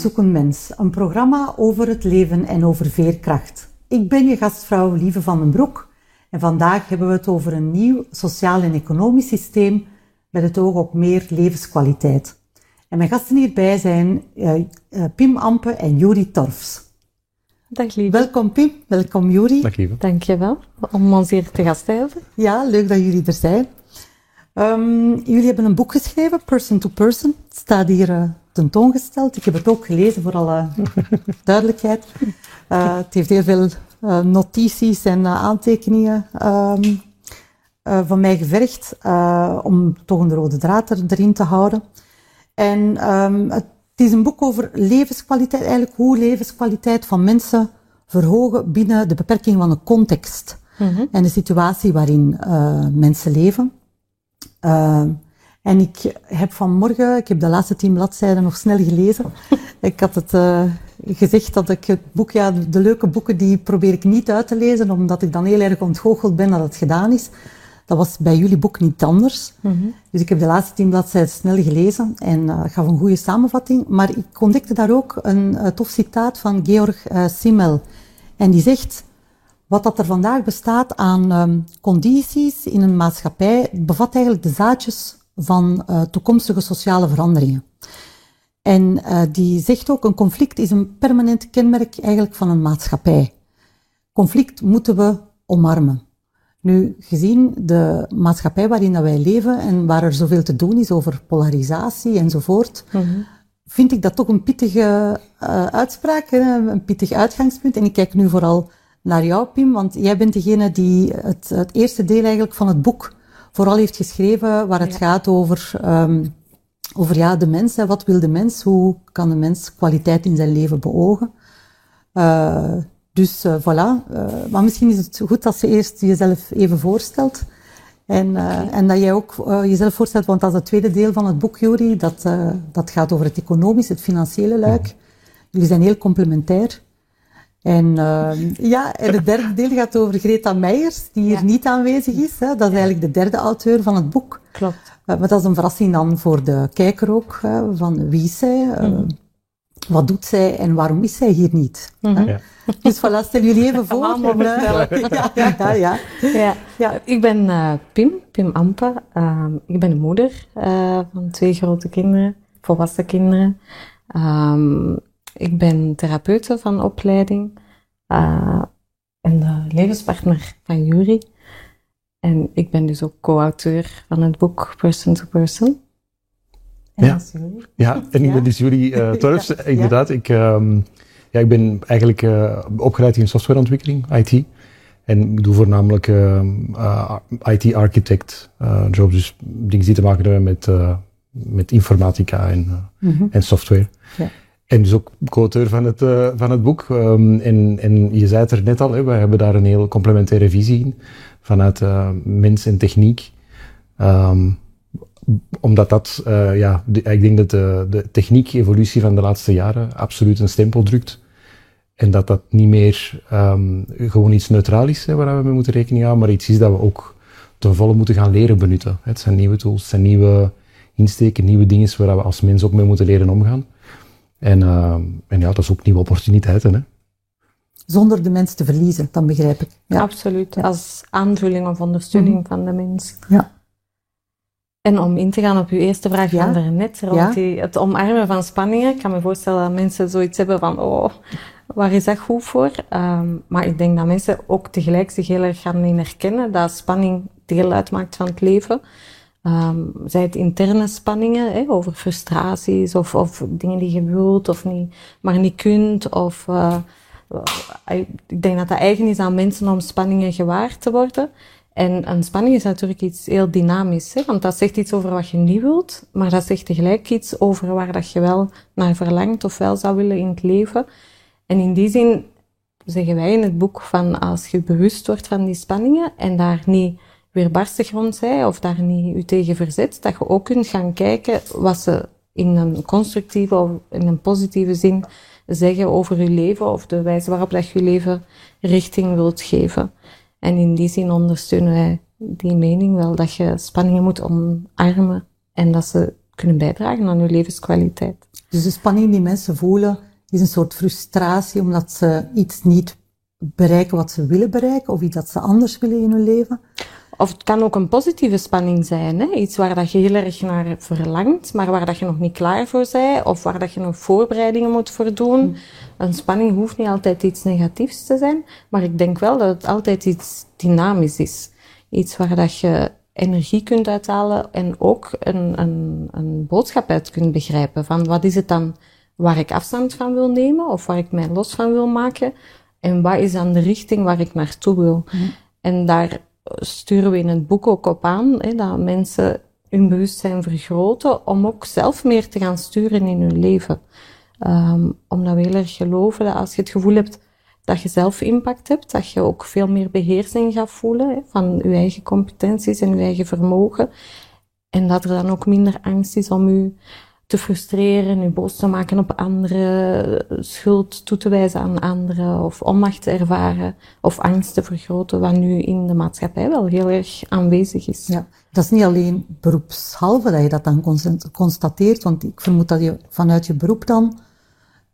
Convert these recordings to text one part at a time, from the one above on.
Zoek een mens, een programma over het leven en over veerkracht. Ik ben je gastvrouw Lieve van den Broek en vandaag hebben we het over een nieuw sociaal en economisch systeem met het oog op meer levenskwaliteit. En mijn gasten hierbij zijn uh, uh, Pim Ampe en Juri Torfs. Dag Lieve. Welkom Pim, welkom Juri. Dag Lieve. Dankjewel om ons hier te gast te hebben. Ja, leuk dat jullie er zijn. Um, jullie hebben een boek geschreven, Person to Person. Het staat hier uh, tentoongesteld. Ik heb het ook gelezen, voor alle duidelijkheid. Uh, het heeft heel veel uh, notities en aantekeningen um, van mij gevergd, om toch een rode draad erin te houden. En um, het is een boek over levenskwaliteit, eigenlijk hoe levenskwaliteit van mensen verhogen binnen de beperking van een context mm -hmm. en de situatie waarin mensen leven. Uh, en ik heb vanmorgen, ik heb de laatste tien bladzijden nog snel gelezen. ik had het uh, gezegd dat ik het boek, ja, de, de, leuke boeken, die probeer ik niet uit te lezen, omdat ik dan heel erg ontgoocheld ben dat het gedaan is. Dat was bij jullie boek niet anders. Mm -hmm. Dus ik heb de laatste tien bladzijden snel gelezen en uh, gaf een goede samenvatting. Maar ik ontdekte daar ook een uh, tof citaat van Georg Simmel. En die zegt, wat dat er vandaag bestaat aan um, condities in een maatschappij, bevat eigenlijk de zaadjes van uh, toekomstige sociale veranderingen. En uh, die zegt ook, een conflict is een permanent kenmerk eigenlijk van een maatschappij. Conflict moeten we omarmen. Nu, gezien de maatschappij waarin dat wij leven en waar er zoveel te doen is over polarisatie enzovoort, mm -hmm. vind ik dat toch een pittige uh, uitspraak, een pittig uitgangspunt. En ik kijk nu vooral naar jou, Pim, want jij bent degene die het, het eerste deel eigenlijk van het boek vooral heeft geschreven, waar het ja. gaat over, um, over ja, de mens. Hè. Wat wil de mens? Hoe kan de mens kwaliteit in zijn leven beogen? Uh, dus uh, voilà. Uh, maar misschien is het goed als je eerst jezelf even voorstelt. En, okay. en dat jij ook jezelf voorstelt, want dat is het tweede deel van het boek, Juri. Dat, dat gaat over het economische, het financiële luik. Jullie zijn heel complementair. En uh, ja, en het derde deel gaat over Greta Meijers, die hier ja. niet aanwezig is. Hè. Dat is eigenlijk de derde auteur van het boek. Klopt. Uh, maar dat is een verrassing dan voor de kijker ook, hè, van wie is zij, uh, mm. wat doet zij en waarom is zij hier niet. Mm -hmm. ja. Dus voilà, stel jullie even voor. Om, ja, ja, ja, ja. ja. ja. Ik ben uh, Pim, Pim Ampe. ik ben een moeder van twee grote kinderen, volwassen kinderen. Um, ik ben therapeute van opleiding uh, en de levenspartner van Jury. En ik ben dus ook co-auteur van het boek Person to Person. En ja. ja, en ik ben dus Jury uh, Torfs. ja. Inderdaad, ik, um, ja, ik ben eigenlijk uh, opgeleid in softwareontwikkeling, IT. En ik doe voornamelijk uh, IT-architect jobs, dus dingen die te maken hebben met, met informatica en, mm -hmm. en software. Ja. En dus ook co-auteur van het, uh, van het boek. Um, en, en je zei het er net al, wij hebben daar een heel complementaire visie in. Vanuit uh, mens en techniek. Um, omdat dat, uh, ja, de, ik denk dat de, de techniek-evolutie van de laatste jaren absoluut een stempel drukt. En dat dat niet meer um, gewoon iets neutraal is waar we mee moeten rekening houden, maar iets is dat we ook ten volle moeten gaan leren benutten. Het zijn nieuwe tools, het zijn nieuwe insteken, nieuwe dingen waar we als mens ook mee moeten leren omgaan. En, uh, en ja, dat is ook nieuwe opportuniteiten. Hè? Zonder de mens te verliezen, dan begrijp ik. Ja. Absoluut, ja. als aanvulling of ondersteuning mm. van de mens. Ja. En om in te gaan op uw eerste vraag ja. van daarnet, rond ja. die, het omarmen van spanningen. Ik kan me voorstellen dat mensen zoiets hebben van, oh, waar is dat goed voor? Um, maar ik denk dat mensen ook tegelijk zich heel erg gaan in herkennen dat spanning deel uitmaakt van het leven. Um, zij het interne spanningen hè, over frustraties of, of dingen die je wilt of niet, maar niet kunt. Of, uh, ik denk dat dat eigen is aan mensen om spanningen gewaar te worden. En een spanning is natuurlijk iets heel dynamisch, hè, want dat zegt iets over wat je niet wilt, maar dat zegt tegelijk iets over waar dat je wel naar verlangt of wel zou willen in het leven. En in die zin zeggen wij in het boek van als je bewust wordt van die spanningen en daar niet weerbarstig rond zij of daar niet u tegen verzet, dat je ook kunt gaan kijken wat ze in een constructieve of in een positieve zin zeggen over je leven of de wijze waarop dat je leven richting wilt geven. En in die zin ondersteunen wij die mening wel dat je spanningen moet omarmen en dat ze kunnen bijdragen aan je levenskwaliteit. Dus de spanning die mensen voelen is een soort frustratie omdat ze iets niet bereiken wat ze willen bereiken of iets dat ze anders willen in hun leven. Of het kan ook een positieve spanning zijn, hè? iets waar dat je heel erg naar verlangt, maar waar dat je nog niet klaar voor bent, of waar dat je nog voorbereidingen moet voor doen. Hmm. Een spanning hoeft niet altijd iets negatiefs te zijn, maar ik denk wel dat het altijd iets dynamisch is. Iets waar dat je energie kunt uithalen en ook een, een, een boodschap uit kunt begrijpen. Van wat is het dan waar ik afstand van wil nemen of waar ik mij los van wil maken? En wat is dan de richting waar ik naartoe wil? Hmm. En daar sturen we in het boek ook op aan, hè, dat mensen hun bewustzijn vergroten om ook zelf meer te gaan sturen in hun leven. Um, omdat we heel erg geloven dat als je het gevoel hebt dat je zelf impact hebt, dat je ook veel meer beheersing gaat voelen van je eigen competenties en je eigen vermogen. En dat er dan ook minder angst is om je te frustreren, je boos te maken op anderen, schuld toe te wijzen aan anderen of onmacht te ervaren of angst te vergroten, wat nu in de maatschappij wel heel erg aanwezig is. Ja, dat is niet alleen beroepshalve dat je dat dan constateert, want ik vermoed dat je vanuit je beroep dan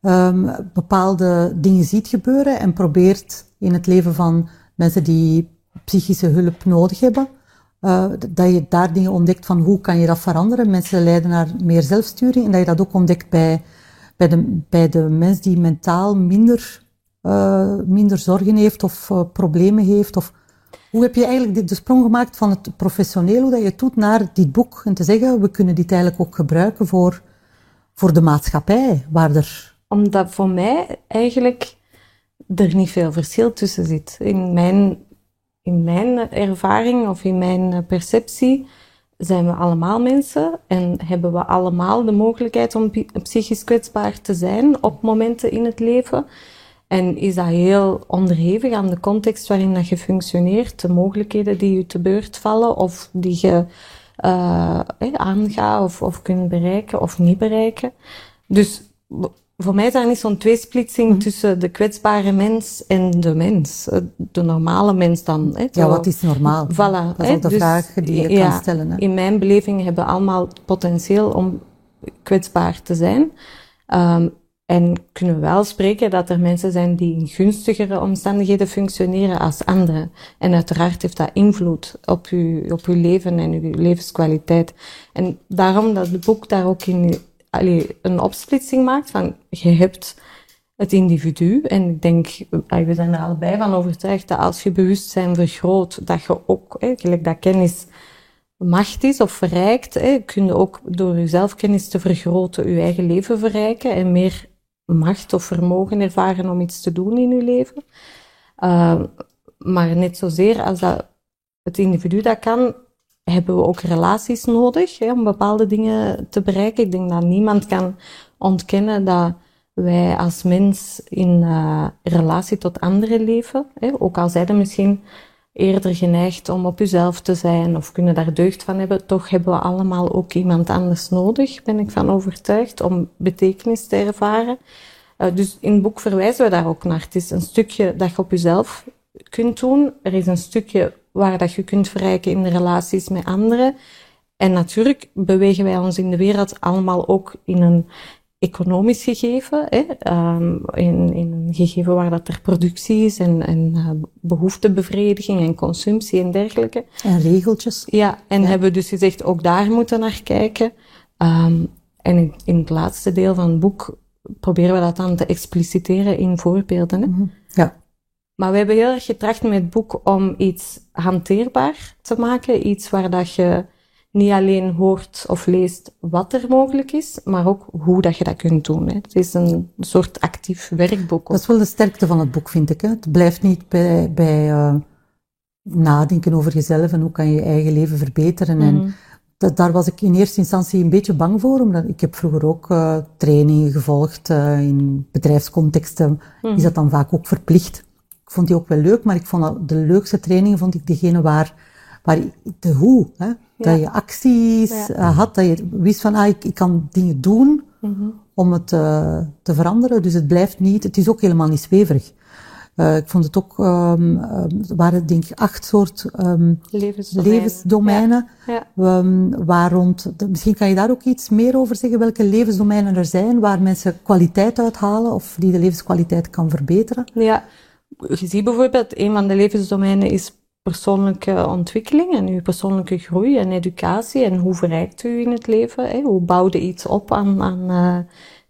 um, bepaalde dingen ziet gebeuren en probeert in het leven van mensen die psychische hulp nodig hebben, uh, dat je daar dingen ontdekt van hoe kan je dat veranderen. Mensen leiden naar meer zelfsturing en dat je dat ook ontdekt bij, bij, de, bij de mens die mentaal minder, uh, minder zorgen heeft of uh, problemen heeft. Of, hoe heb je eigenlijk de sprong gemaakt van het professioneel, hoe dat je het doet, naar dit boek en te zeggen, we kunnen dit eigenlijk ook gebruiken voor, voor de maatschappij, waar er... Omdat voor mij eigenlijk er niet veel verschil tussen zit. In mijn in mijn ervaring of in mijn perceptie zijn we allemaal mensen en hebben we allemaal de mogelijkheid om psychisch kwetsbaar te zijn op momenten in het leven. En is dat heel onderhevig aan de context waarin dat je functioneert, de mogelijkheden die je te beurt vallen of die je uh, aangaat of, of kunt bereiken of niet bereiken. Dus voor mij is er niet zo'n tweesplitsing mm. tussen de kwetsbare mens en de mens. Eh, de normale mens dan. Hè, ja, wat is normaal? Voilà, dat is ook de dus, vraag die je kan stellen. Hè? In mijn beleving hebben we allemaal potentieel om kwetsbaar te zijn. Um, en kunnen we wel spreken dat er mensen zijn die in gunstigere omstandigheden functioneren als anderen. En uiteraard heeft dat invloed op uw, op uw leven en uw levenskwaliteit. En daarom dat het boek daar ook in allee, een opsplitsing maakt van je hebt het individu. En ik denk, we zijn er allebei van overtuigd dat als je bewustzijn vergroot, dat je ook, hè, gelijk dat kennis macht is of verrijkt, hè, kun je ook door je zelfkennis te vergroten je eigen leven verrijken en meer macht of vermogen ervaren om iets te doen in je leven. Uh, maar net zozeer als dat het individu dat kan, hebben we ook relaties nodig hè, om bepaalde dingen te bereiken. Ik denk dat niemand kan ontkennen dat wij als mens in uh, relatie tot anderen leven. Hè, ook al zijn we misschien eerder geneigd om op jezelf te zijn of kunnen daar deugd van hebben, toch hebben we allemaal ook iemand anders nodig, ben ik van overtuigd, om betekenis te ervaren. Uh, dus in het boek verwijzen we daar ook naar. Het is een stukje dat je op jezelf kunt doen. Er is een stukje waar dat je kunt verrijken in de relaties met anderen. En natuurlijk bewegen wij ons in de wereld allemaal ook in een economisch gegeven, hè? Um, in, in een gegeven waar dat er productie is en, en uh, behoeftebevrediging en consumptie en dergelijke. En regeltjes. Ja, en ja. hebben we dus gezegd ook daar moeten naar kijken. Um, en in, in, het laatste deel van het boek proberen we dat dan te expliciteren in voorbeelden. Hè? Mm -hmm. Maar we hebben heel erg getracht met het boek om iets hanteerbaar te maken. Iets waar dat je niet alleen hoort of leest wat er mogelijk is, maar ook hoe dat je dat kunt doen. Hè. Het is een soort actief werkboek. Dat is wel de sterkte van het boek, vind ik. Hè. Het blijft niet bij, bij uh, nadenken over jezelf en hoe kan je je eigen leven verbeteren. Mm -hmm. En mhm. dat, daar was ik in eerste instantie een beetje bang voor, omdat ik heb vroeger ook uh, trainingen gevolgd uh, in bedrijfscontexten. Mm -hmm. Is dat dan vaak ook verplicht? Ik vond die ook wel leuk, maar ik vond de leukste trainingen vond ik degene waar, waar de hoe, hè, dat je acties uh, had, dat je wist van, ah, ik, ik kan dingen doen mm -hmm. om het uh, te veranderen. Dus het blijft niet, het is ook helemaal niet zweverig. Uh, ik vond het ook, um, er waren denk ik acht soort um, levensdomeinen, levensdomeinen ja. Ja. waar rond, misschien kan je daar ook iets meer over zeggen, welke levensdomeinen er zijn, waar mensen kwaliteit uithalen of die de levenskwaliteit kan verbeteren. Ja, je ziet bijvoorbeeld, een van de levensdomeinen is persoonlijke ontwikkeling en uw persoonlijke groei en educatie en hoe verrijkt u in het leven? Hè? Hoe bouwde iets op aan, uh,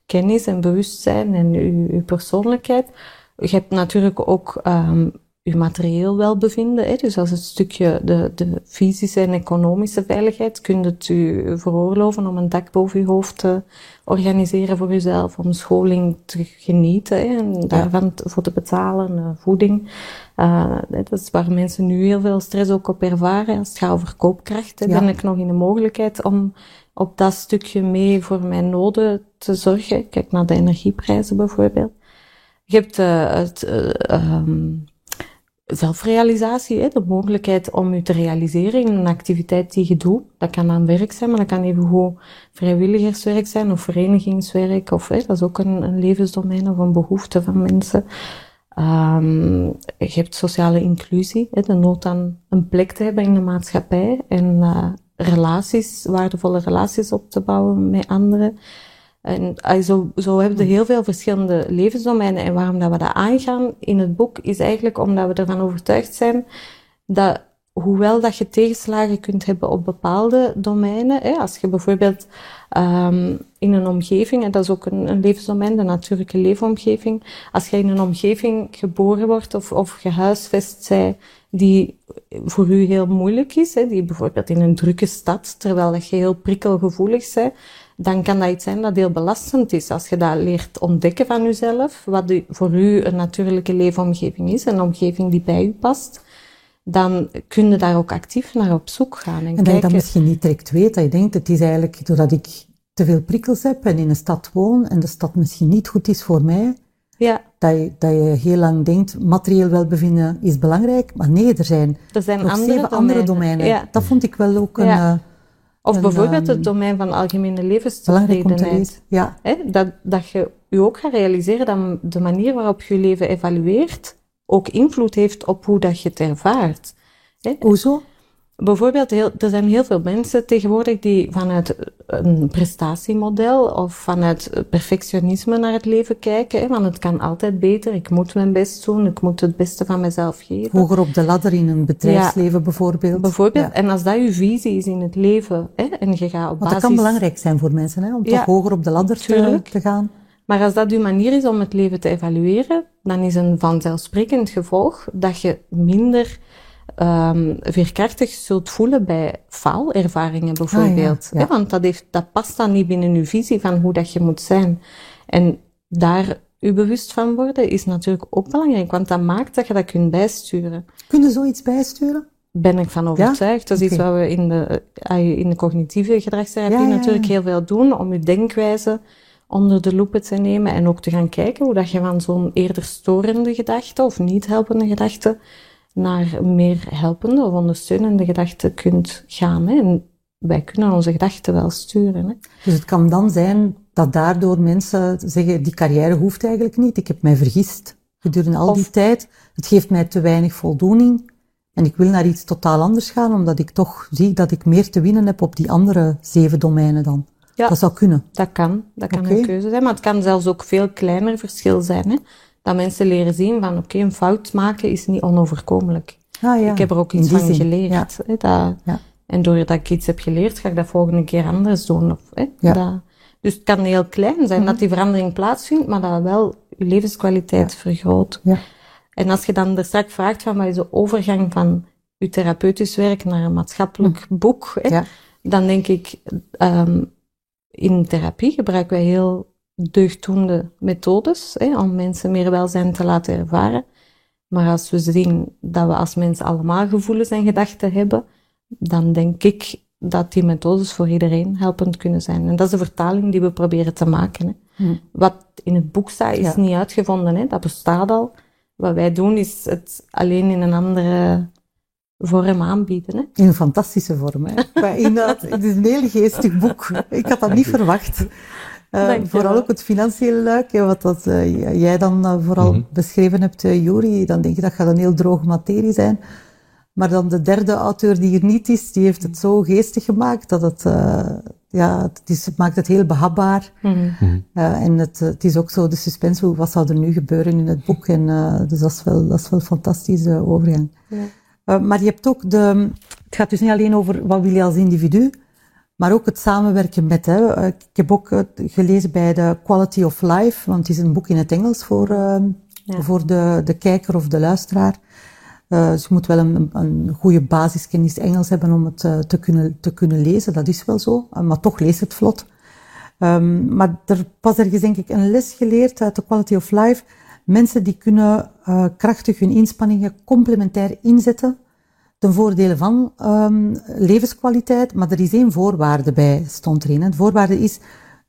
kennis en bewustzijn en uw, persoonlijkheid? Je hebt natuurlijk ook um, uw materieel welbevinden. Hè? Dus als het stukje de, de fysische en economische veiligheid, kunt het u veroorloven om een dak boven uw hoofd te organiseren voor uzelf, om scholing te genieten hè? en daarvan voor te betalen, uh, voeding. Uh, dat is waar mensen nu heel veel stress ook op ervaren. Als het gaat over koopkracht, ja. ben ik nog in de mogelijkheid om op dat stukje mee voor mijn noden te zorgen. Kijk naar de energieprijzen bijvoorbeeld. Je hebt uh, het, uh, um, zelfrealisatie, hè, de mogelijkheid om je te realiseren in een activiteit die je doet. Dat kan aan werk zijn, maar dat kan even gewoon vrijwilligerswerk zijn of verenigingswerk. Of, hè, dat is ook een, levensdomein of een behoefte van mensen. Um, je hebt sociale inclusie, hè, de nood aan een plek te hebben in de maatschappij en uh, relaties, waardevolle relaties op te bouwen met anderen. En uh, zo, zo hebben we heel veel verschillende levensdomeinen. En waarom dat we dat aangaan in het boek, is eigenlijk omdat we ervan overtuigd zijn dat hoewel dat je tegenslagen kunt hebben op bepaalde domeinen, hè, als je bijvoorbeeld um, in een omgeving, en dat is ook een, een levensdomein, de natuurlijke leefomgeving, als je in een omgeving geboren wordt of, of gehuisvest zij die voor u heel moeilijk is, hè, die bijvoorbeeld in een drukke stad, terwijl dat je heel prikkelgevoelig bent, dan kan dat iets zijn dat heel belastend is. Als je dat leert ontdekken van jezelf, wat voor u een natuurlijke leefomgeving is, een omgeving die bij u past, dan kun je daar ook actief naar op zoek gaan. En, en dat je dat misschien niet direct weet, dat je denkt, het is eigenlijk doordat ik te veel prikkels heb en in een stad woon en de stad misschien niet goed is voor mij, ja. dat, je, dat je heel lang denkt, materieel welbevinden is belangrijk, maar nee, er zijn, er zijn nog andere zeven domeinen. andere domeinen. Ja. Dat vond ik wel ook een... Of bijvoorbeeld het domein van algemene levenstevredenheid. Ja. dat, dat je je ook gaat realiseren dat de manier waarop je je leven evalueert ook invloed heeft op hoe dat je het ervaart. Hoezo? Bijvoorbeeld, heel, er zijn heel veel mensen tegenwoordig die vanuit een prestatiemodel of vanuit perfectionisme naar het leven kijken. Hè, want het kan altijd beter, ik moet mijn best doen, ik moet het beste van mezelf geven. Hoger op de ladder in een bedrijfsleven bijvoorbeeld. Bijvoorbeeld, en als dat je visie is in het leven, hè, en je gaat op Want basis... dat kan belangrijk zijn voor mensen, hè, om toch hoger op de ladder te, te gaan. Maar als dat uw manier is om het leven te evalueren, dan is een vanzelfsprekend gevolg dat je minder um, veerkrachtig zult voelen bij faalervaringen bijvoorbeeld. Ah, ja, Want dat, heeft, dat past dan niet binnen uw visie van hoe dat je moet zijn. En daar u bewust van worden is natuurlijk ook belangrijk, want dat maakt dat je dat kunt bijsturen. Kunnen zoiets bijsturen? Ben ik van overtuigd. Dat is iets wat we in de, eh, in de cognitieve gedragstherapie natuurlijk heel veel doen, om uw denkwijze onder de loep te nemen en ook te gaan kijken hoe dat je van zo'n eerder storende gedachte of niet helpende gedachte naar meer helpende of ondersteunende gedachten kunt gaan. Hè. En wij kunnen onze gedachten wel sturen. Hè. Dus het kan dan zijn dat daardoor mensen zeggen, die carrière hoeft eigenlijk niet, ik heb mij vergist gedurende al die tijd, het geeft mij te weinig voldoening en ik wil naar iets totaal anders gaan, omdat ik toch zie dat ik meer te winnen heb op die andere zeven domeinen dan. Ja, dat zou kunnen. Dat kan. Dat kan een keuze zijn. Maar het kan zelfs ook veel kleiner verschil zijn. Hè? Dat mensen leren zien van, oké, een fout maken is niet onoverkomelijk. Ah, ja. Ik heb er ook iets van geleerd. Hè, dat, ja. En doordat ik iets heb geleerd, ga ik dat volgende keer anders doen. Of, hè, dat, dus het kan heel klein zijn mm dat die verandering plaatsvindt, maar dat wel je levenskwaliteit vergroot. Ja. En als je dan er straks vraagt van wat is de overgang van je therapeutisch werk naar een maatschappelijk mm. boek, hè, dan denk ik, um, in therapie gebruiken wij heel deugddoende methodes hè, om mensen meer welzijn te laten ervaren. Maar als we zien dat we als mensen allemaal gevoelens en gedachten hebben, dan denk ik dat die methodes voor iedereen helpend kunnen zijn. En dat is de vertaling die we proberen te maken. Hè. Hm. Wat in het boek staat, is niet uitgevonden. Hè. Dat bestaat al. Wat wij doen, is het alleen in een andere vorm aanbieden. Hè? In een fantastische vorm. Hè? inhoud, het is een heel geestig boek. Ik had dat niet verwacht. Vooral ook het financiële luik, wat dat, jij dan vooral mhm. beschreven hebt, Juri. Dan denk je dat gaat een heel droge materie zijn. Maar dan de derde auteur die er niet is, die heeft het zo geestig gemaakt dat het, uh, ja, het, is, maakt het heel behapbaar. Mm en het, het is ook zo de suspense, wat zou er nu gebeuren in het boek? En, uh, dus dat is wel, dat is wel een fantastische overgang. Ja. maar je hebt ook de, het gaat dus niet alleen over wat wil je als individu, maar ook het samenwerken met. Hè. Ik heb ook gelezen bij de Quality of Life, want het is een boek in het Engels voor, ja. voor de, de kijker of de luisteraar. Uh, dus je moet wel een, een goede basiskennis Engels hebben om het uh, te, kunnen, te kunnen lezen. Dat is wel zo, uh, maar toch leest het vlot. Um, maar er was ergens denk ik een les geleerd uit de Quality of Life. Mensen die kunnen krachtig hun inspanningen complementair inzetten ten voordele van um, levenskwaliteit. Maar er is één voorwaarde bij, stond erin. De voorwaarde is,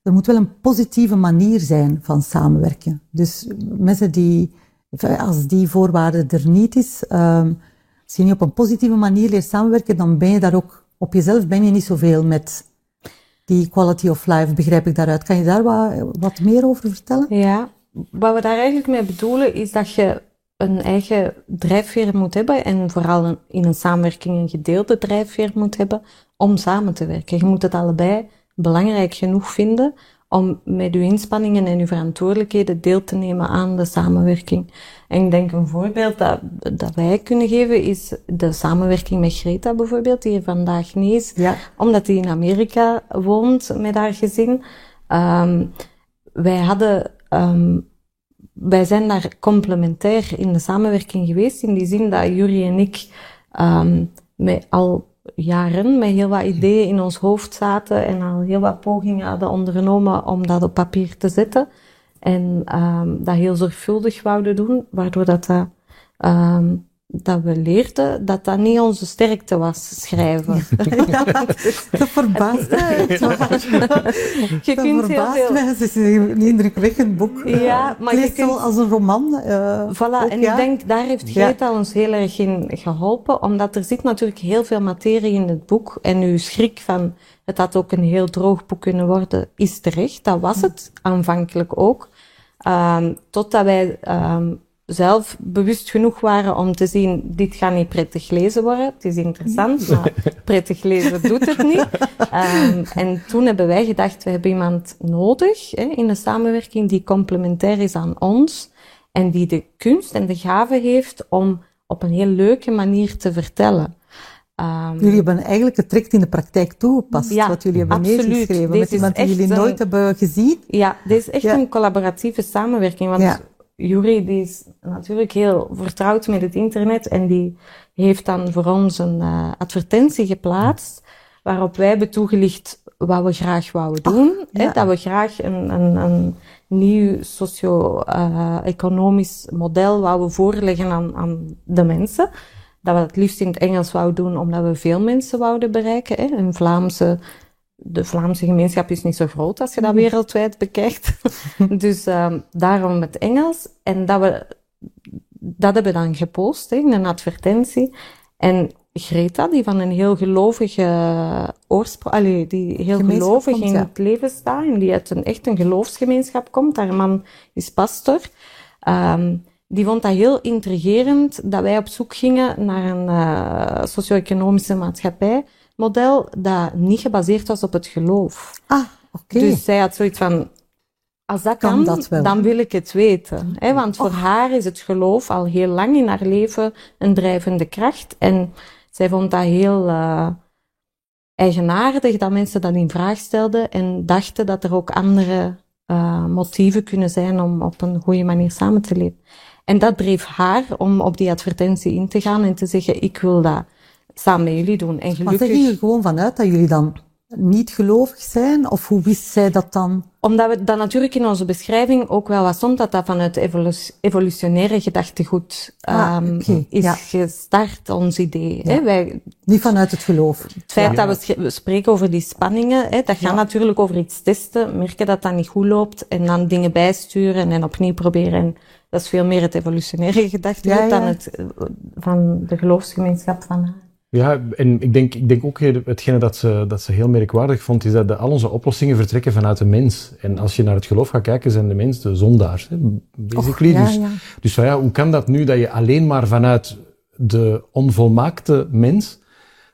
er moet wel een positieve manier zijn van samenwerken. Dus mensen die als die voorwaarde er niet is, um, als je niet op een positieve manier leert samenwerken, dan ben je daar ook, op jezelf ben je niet zoveel met die quality of life, begrijp ik daaruit. Kan je daar wat meer over vertellen? Ja, wat we daar eigenlijk mee bedoelen is dat je een eigen drijfveer moet hebben en vooral in een samenwerking een gedeelde drijfveer moet hebben om samen te werken. Je moet het allebei belangrijk genoeg vinden om met uw inspanningen en uw verantwoordelijkheden deel te nemen aan de samenwerking. En ik denk een voorbeeld dat, dat wij kunnen geven is de samenwerking met Greta bijvoorbeeld, die er vandaag niet is, ja. omdat die in Amerika woont met haar gezin. Um, wij hadden, um, wij zijn daar complementair in de samenwerking geweest, in die zin dat Jury en ik um, met al jaren met heel wat ideeën in ons hoofd zaten en al heel wat pogingen hadden ondernomen om dat op papier te zetten. En um, dat heel zorgvuldig wouden doen, waardoor dat, dat um, dat we leerden dat dat niet onze sterkte was, schrijven. ja, dat verbaast mij. je dat kunt verbaast mij. Het is een indrukwekkend boek. Ja, maar je kunt... als een roman. Uh, voilà, en ik denk, daar heeft Greta ons heel erg in geholpen, omdat er zit natuurlijk heel veel materie in het boek. En uw schrik van, het had ook een heel droog boek kunnen worden, is terecht. Dat was het aanvankelijk ook. Um, totdat wij um, zelf bewust genoeg waren om te zien, dit gaat niet prettig lezen worden. Het is interessant, maar prettig lezen doet het niet. Um, en toen hebben wij gedacht, we hebben iemand nodig hè, in de samenwerking die complementair is aan ons en die de kunst en de gave heeft om op een heel leuke manier te vertellen. Um, jullie hebben eigenlijk het trekt in de praktijk toegepast, ja, wat jullie hebben absoluut. neergeschreven, met iemand die jullie nooit hebben gezien. Ja, dit is echt een collaboratieve samenwerking, want ja. Juri die is natuurlijk heel vertrouwd met het internet en die heeft dan voor ons een uh, advertentie geplaatst waarop wij hebben toegelicht wat we graag wouden doen. hè, dat we graag een, een, een nieuw socio-economisch uh, model wouden voorleggen aan, aan de mensen. Dat we het liefst in het Engels wouden doen omdat we veel mensen wouden bereiken. Hè, een Vlaamse de Vlaamse gemeenschap is niet zo groot als je dat mhm. wereldwijd bekijkt. dus um, daarom het Engels. En dat we dat hebben we dan gepost in een advertentie. En Greta, die van een heel gelovige oorsprong, die heel gelovig in het leven staat en die uit een echt een geloofsgemeenschap komt, haar man is pastor, um, die vond dat heel intrigerend dat wij op zoek gingen naar een uh, socio-economische maatschappij model dat niet gebaseerd was op het geloof. Ah, oké. Dus zij had zoiets van, als dat kan, dan wil ik het weten. Hè? Want voor haar is het geloof al heel lang in haar leven een drijvende kracht. En zij vond dat heel uh, eigenaardig dat mensen dat in vraag stelden en dachten dat er ook andere uh, motieven kunnen zijn om op een goede manier samen te leven. En dat dreef haar om op die advertentie in te gaan en te zeggen, ik wil dat samen met jullie doen. En gelukkig... Maar ze gingen gewoon vanuit dat jullie dan niet gelovig zijn? Of hoe wist zij dat dan? Omdat we dat natuurlijk in onze beschrijving ook wel wat stond, dat dat vanuit de evolutionaire gedachtegoed ah, um, is gestart, ons idee. Hè? Wij, niet vanuit het geloof. Het feit dat we, we, spreken over die spanningen, hè, dat gaat natuurlijk over iets testen, merken dat dat niet goed loopt en dan dingen bijsturen en opnieuw proberen. En dat is veel meer het evolutionaire gedachtegoed dan het eh, van de geloofsgemeenschap van haar. Ja, en ik denk, ik denk ook hetgene dat ze, dat ze heel merkwaardig vond, is dat de, al onze oplossingen vertrekken vanuit de mens. En als je naar het geloof gaat kijken, zijn de mensen de zondaars. Hè, basically. Och, ja, dus, ja. dus van, ja, hoe kan dat nu dat je alleen maar vanuit de onvolmaakte mens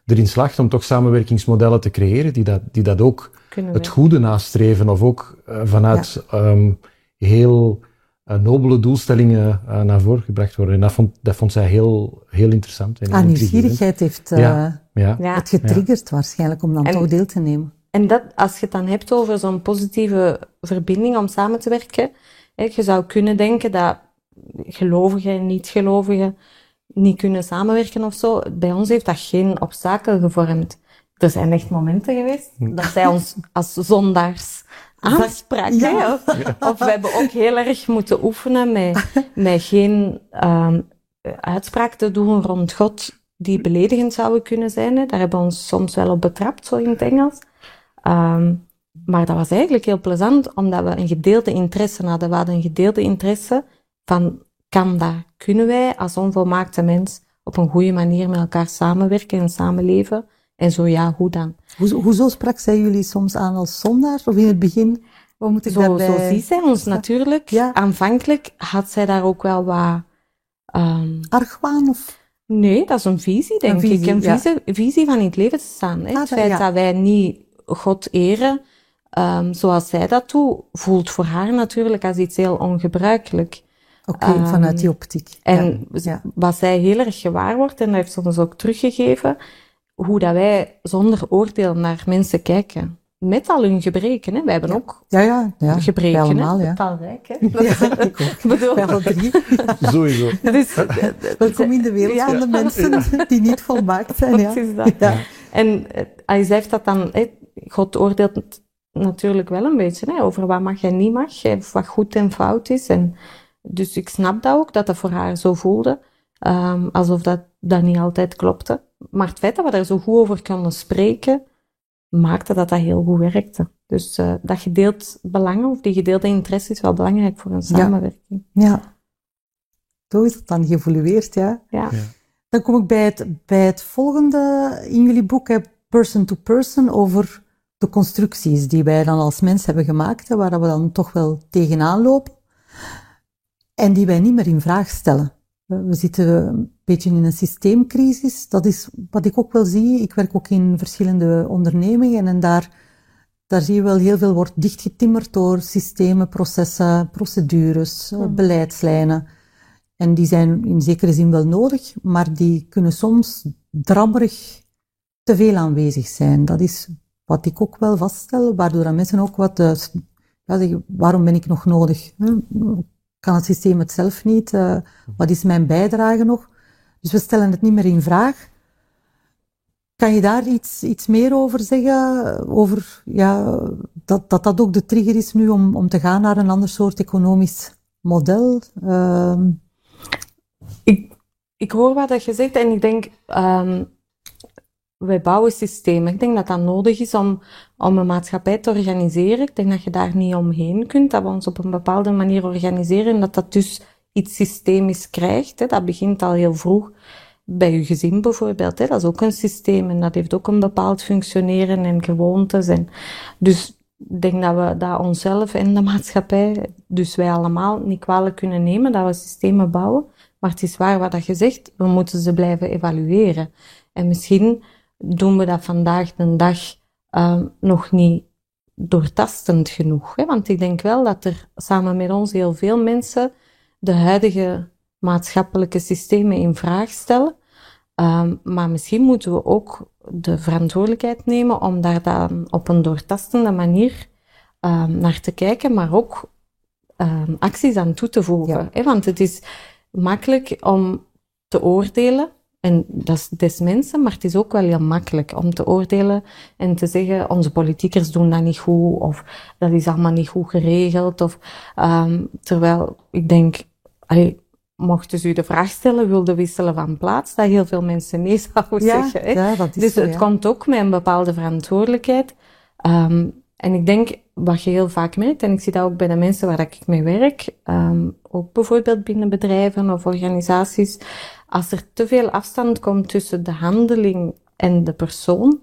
erin slaagt om toch samenwerkingsmodellen te creëren die dat, die dat ook het goede nastreven of ook uh, vanuit ja. um, heel nobele doelstellingen uh, naar voren gebracht worden. En dat vond, dat vond zij heel, heel interessant. En ah, nieuwsgierigheid heeft ja. Ja. het getriggerd waarschijnlijk om dan toch deel te nemen. En dat, als je het dan hebt over zo'n positieve verbinding om samen te werken, hè, je zou kunnen denken dat gelovigen en niet-gelovigen niet kunnen samenwerken of zo. Bij ons heeft dat geen obstakel gevormd. Er zijn echt momenten geweest dat zij ons als zondaars aansprak. Ja. Of, of, we hebben ook heel erg moeten oefenen met, met geen um, uitspraak te doen rond God die beledigend zouden kunnen zijn. Hè. Daar hebben we ons soms wel op betrapt, zo in het Engels. Um, maar dat was eigenlijk heel plezant, omdat we een gedeelde interesse hadden. We hadden een gedeelde interesse van, kan dat? Kunnen wij als onvolmaakte mens op een goede manier met elkaar samenwerken en samenleven? En zo ja, hoe dan? Ho hoezo sprak zij jullie soms aan als zondaar? Of in het begin, wat moet ik zo, daarbij... Zo ziet zij ons natuurlijk. Ja. Aanvankelijk had zij daar ook wel wat... Um, Argwaan of... Nee, dat is een visie, denk een visie, ik. Een visie, visie van in het leven te staan. Hè? Ah, het feit ja. dat wij niet God eren um, zoals zij dat doet, voelt voor haar natuurlijk als iets heel ongebruikelijk. Oké, okay, um, vanuit die optiek. En ja. wat zij heel erg gewaar wordt, en dat heeft ze ons ook teruggegeven, hoe dat wij zonder oordeel naar mensen kijken. Met al hun gebreken, hè. Wij hebben ook ja, ja, ja. gebreken, allemaal, hè. Ja. Talrijk, hè. Ja, ik ook. bedoel... Wel drie. Sowieso. Dus, Welkom in de wereld van de mensen die niet volmaakt zijn, ja. Is dat. Ja. En hij zegt dat dan, hè, God oordeelt natuurlijk wel een beetje hè, over wat mag en niet mag, wat goed en fout is. En dus ik snap dat ook, dat dat voor haar zo voelde, um, alsof dat, dat niet altijd klopte. Maar het feit dat we daar zo goed over konden spreken, maakte dat dat heel goed werkte. Dus uh, dat gedeeld belangen, of die gedeelde interesse is wel belangrijk voor een samenwerking. Ja. ja. Zo is het dan geëvolueerd, ja. ja. Dan kom ik bij het, bij het volgende in jullie boek, person to person, over de constructies die wij dan als mens hebben gemaakt, waar we dan toch wel tegenaan lopen, en die wij niet meer in vraag stellen. We zitten een beetje in een systeemcrisis. Dat is wat ik ook wel zie. Ik werk ook in verschillende ondernemingen en daar, daar zie je wel heel veel wordt dichtgetimmerd door systemen, processen, procedures, hmm. beleidslijnen. En die zijn in zekere zin wel nodig, maar die kunnen soms drammerig te veel aanwezig zijn. Dat is wat ik ook wel vaststel, waardoor mensen ook wat uh, ja, zeggen, waarom ben ik nog nodig? Kan het systeem het zelf niet? Uh, wat is mijn bijdrage nog? Dus we stellen het niet meer in vraag. Kan je daar iets, iets meer over zeggen? Over ja, dat, dat dat ook de trigger is nu om, om te gaan naar een ander soort economisch model? Uh, ik, ik hoor wat je zegt en ik denk, um, wij bouwen systemen. Ik denk dat dat nodig is om, om een maatschappij te organiseren. Ik denk dat je daar niet omheen kunt, dat we ons op een bepaalde manier organiseren en dat dat dus iets systemisch krijgt. Hè. Dat begint al heel vroeg bij je gezin bijvoorbeeld. Hè. Dat is ook een systeem en dat heeft ook een bepaald functioneren en gewoontes. En dus ik denk dat we dat onszelf en de maatschappij, dus wij allemaal, niet kwalijk kunnen nemen dat we systemen bouwen. Maar het is waar wat je zegt, we moeten ze blijven evalueren. En misschien doen we dat vandaag de dag uh, nog niet doortastend genoeg. Hè? Want ik denk wel dat er samen met ons heel veel mensen de huidige maatschappelijke systemen in vraag stellen. Um, maar misschien moeten we ook de verantwoordelijkheid nemen om daar dan op een doortastende manier um, naar te kijken, maar ook um, acties aan toe te voegen. Ja. Hè? Want het is makkelijk om te oordelen en dat is des mensen, maar het is ook wel heel makkelijk om te oordelen en te zeggen, onze politiekers doen dat niet goed, of dat is allemaal niet goed geregeld. Of, um, terwijl ik denk, allee, mochten ze u de vraag stellen, wilde wisselen van plaats, dat heel veel mensen nee zouden ja, zeggen. Hè? Ja, dat is dus zo, het komt ook met een bepaalde verantwoordelijkheid. Um, en ik denk, wat je heel vaak merkt, en ik zie dat ook bij de mensen waar ik mee werk, um, ook bijvoorbeeld binnen bedrijven of organisaties, als er te veel afstand komt tussen de handeling en de persoon,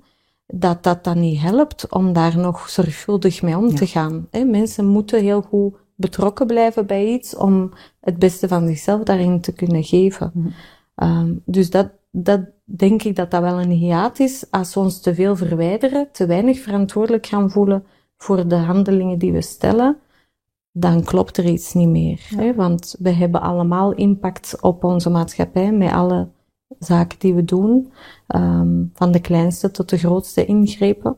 dat dat dan niet helpt om daar nog zorgvuldig mee om te gaan. Mensen moeten heel goed betrokken blijven bij iets om het beste van zichzelf daarin te kunnen geven. Mhm. Um, dus dat, dat denk ik dat dat wel een hiaat is als we ons te veel verwijderen, te weinig verantwoordelijk gaan voelen voor de handelingen die we stellen, dan klopt er iets niet meer. Hè? Want we hebben allemaal impact op onze maatschappij met alle zaken die we doen, um, van de kleinste tot de grootste ingrepen.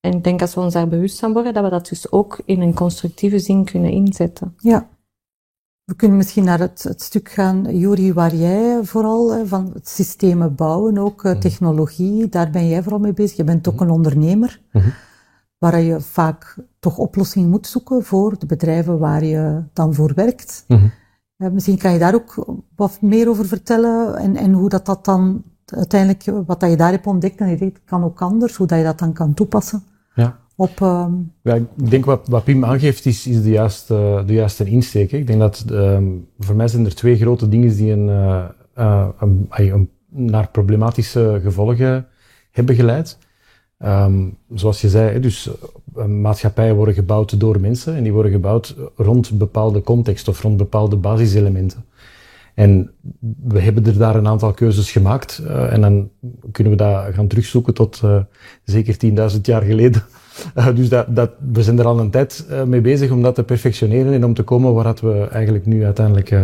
En ik denk als we ons daar bewust van worden, dat we dat dus ook in een constructieve zin kunnen inzetten. Ja. We kunnen misschien naar het, het stuk gaan, Juri, waar jij vooral van het systemen bouwen, ook uh, technologie, daar ben jij vooral mee bezig. Je bent ook mhm. een ondernemer, mm -hmm. Waar je vaak toch oplossingen moet zoeken voor de bedrijven waar je dan voor werkt. Mm -hmm. misschien kan je daar ook wat meer over vertellen en, en hoe dat, dat dan uiteindelijk, wat dat je daar hebt ontdekt en je denkt, kan ook anders, hoe dat je dat dan kan toepassen. Ja. Op, um... ja, ik denk wat, wat Pim aangeeft is, is de, juiste, de juiste insteek. Ik denk dat um, voor mij zijn er twee grote dingen die een, uh, een, een, naar problematische gevolgen hebben geleid. Um, zoals je zei, dus uh, maatschappijen worden gebouwd door mensen en die worden gebouwd rond bepaalde context of rond bepaalde basiselementen. En we hebben er daar een aantal keuzes gemaakt uh, en dan kunnen we dat gaan terugzoeken tot uh, zeker 10.000 jaar geleden. Dus dat, dat, we zijn er al een tijd mee bezig om dat te perfectioneren en om te komen waar we eigenlijk nu uiteindelijk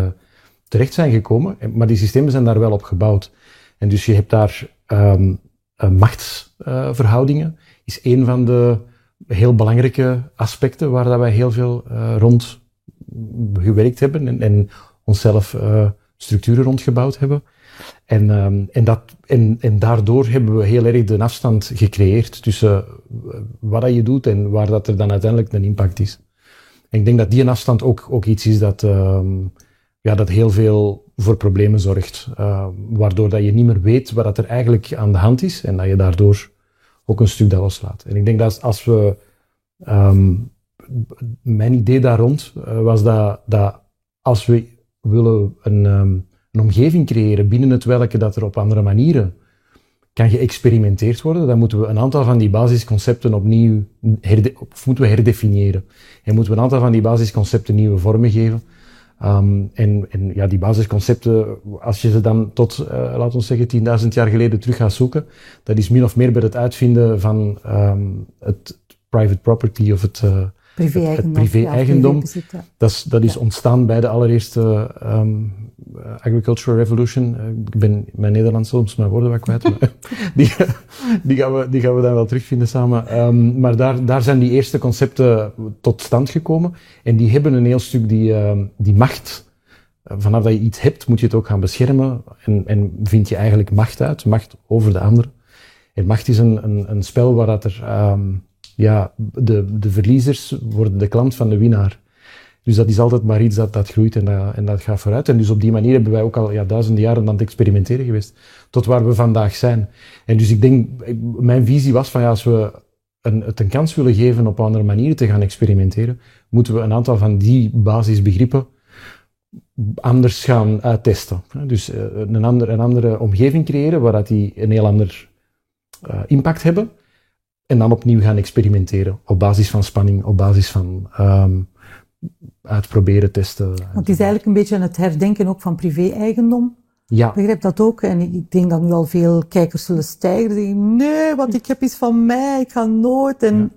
terecht zijn gekomen. Maar die systemen zijn daar wel op gebouwd. En dus je hebt daar um, machtsverhoudingen, is een van de heel belangrijke aspecten waar dat wij heel veel rond gewerkt hebben en, en onszelf structuren rondgebouwd hebben. En, um, en, dat, en, en daardoor hebben we heel erg de afstand gecreëerd tussen eh, wat dat je doet en waar dat er dan uiteindelijk een impact is. En ik denk dat die afstand ook, ook iets is dat, um, ja, dat heel veel voor problemen zorgt. Uh, waardoor dat je niet meer weet wat er eigenlijk aan de hand is en dat je daardoor ook een stuk dat loslaat. En ik denk dat als we, um, mijn idee daar rond uh, was dat, dat als we willen een, um, een omgeving creëren binnen het welke dat er op andere manieren kan geëxperimenteerd worden, dan moeten we een aantal van die basisconcepten opnieuw of moeten we herdefiniëren. En moeten we een aantal van die basisconcepten nieuwe vormen geven. Um, en, en ja, die basisconcepten, als je ze dan tot, uh, laten we zeggen, 10.000 jaar geleden terug gaat zoeken, dat is min of meer bij het uitvinden van um, het private property of het, uh, Privé-eigendom. privé-eigendom. dat, is, dat is ontstaan bij de allereerste um, agricultural revolution. Uh, ik ben mijn Nederlands soms mijn woorden wat kwijt. maar die, die, gaan we, die gaan we dan wel terugvinden samen. Um, maar daar, daar zijn die eerste concepten tot stand gekomen. En die hebben een heel stuk die, uh, die macht. Vanaf dat je iets hebt, moet je het ook gaan beschermen. En, en vind je eigenlijk macht uit, macht over de ander. En macht is een, een, een spel waar dat er... Um, ja, de, de verliezers worden de klant van de winnaar. Dus dat is altijd maar iets dat, dat groeit en dat, en dat gaat vooruit. En dus op die manier hebben wij ook al ja, duizenden jaren aan het experimenteren geweest. Tot waar we vandaag zijn. En dus ik denk, mijn visie was van ja, als we een, het een kans willen geven op andere manieren te gaan experimenteren, moeten we een aantal van die basisbegrippen anders gaan uittesten. Dus eh, een, ander, een andere omgeving creëren waar dat die een heel ander uh, impact hebben. En dan opnieuw gaan experimenteren op basis van spanning, op basis van um, uitproberen, testen. Want het is eigenlijk een beetje het herdenken ook van privé-eigendom. Ja. Ik begrijp dat ook. En ik denk dat nu al veel kijkers zullen stijgen. Die denken, nee, wat ik heb is van mij, ik ga nooit. En...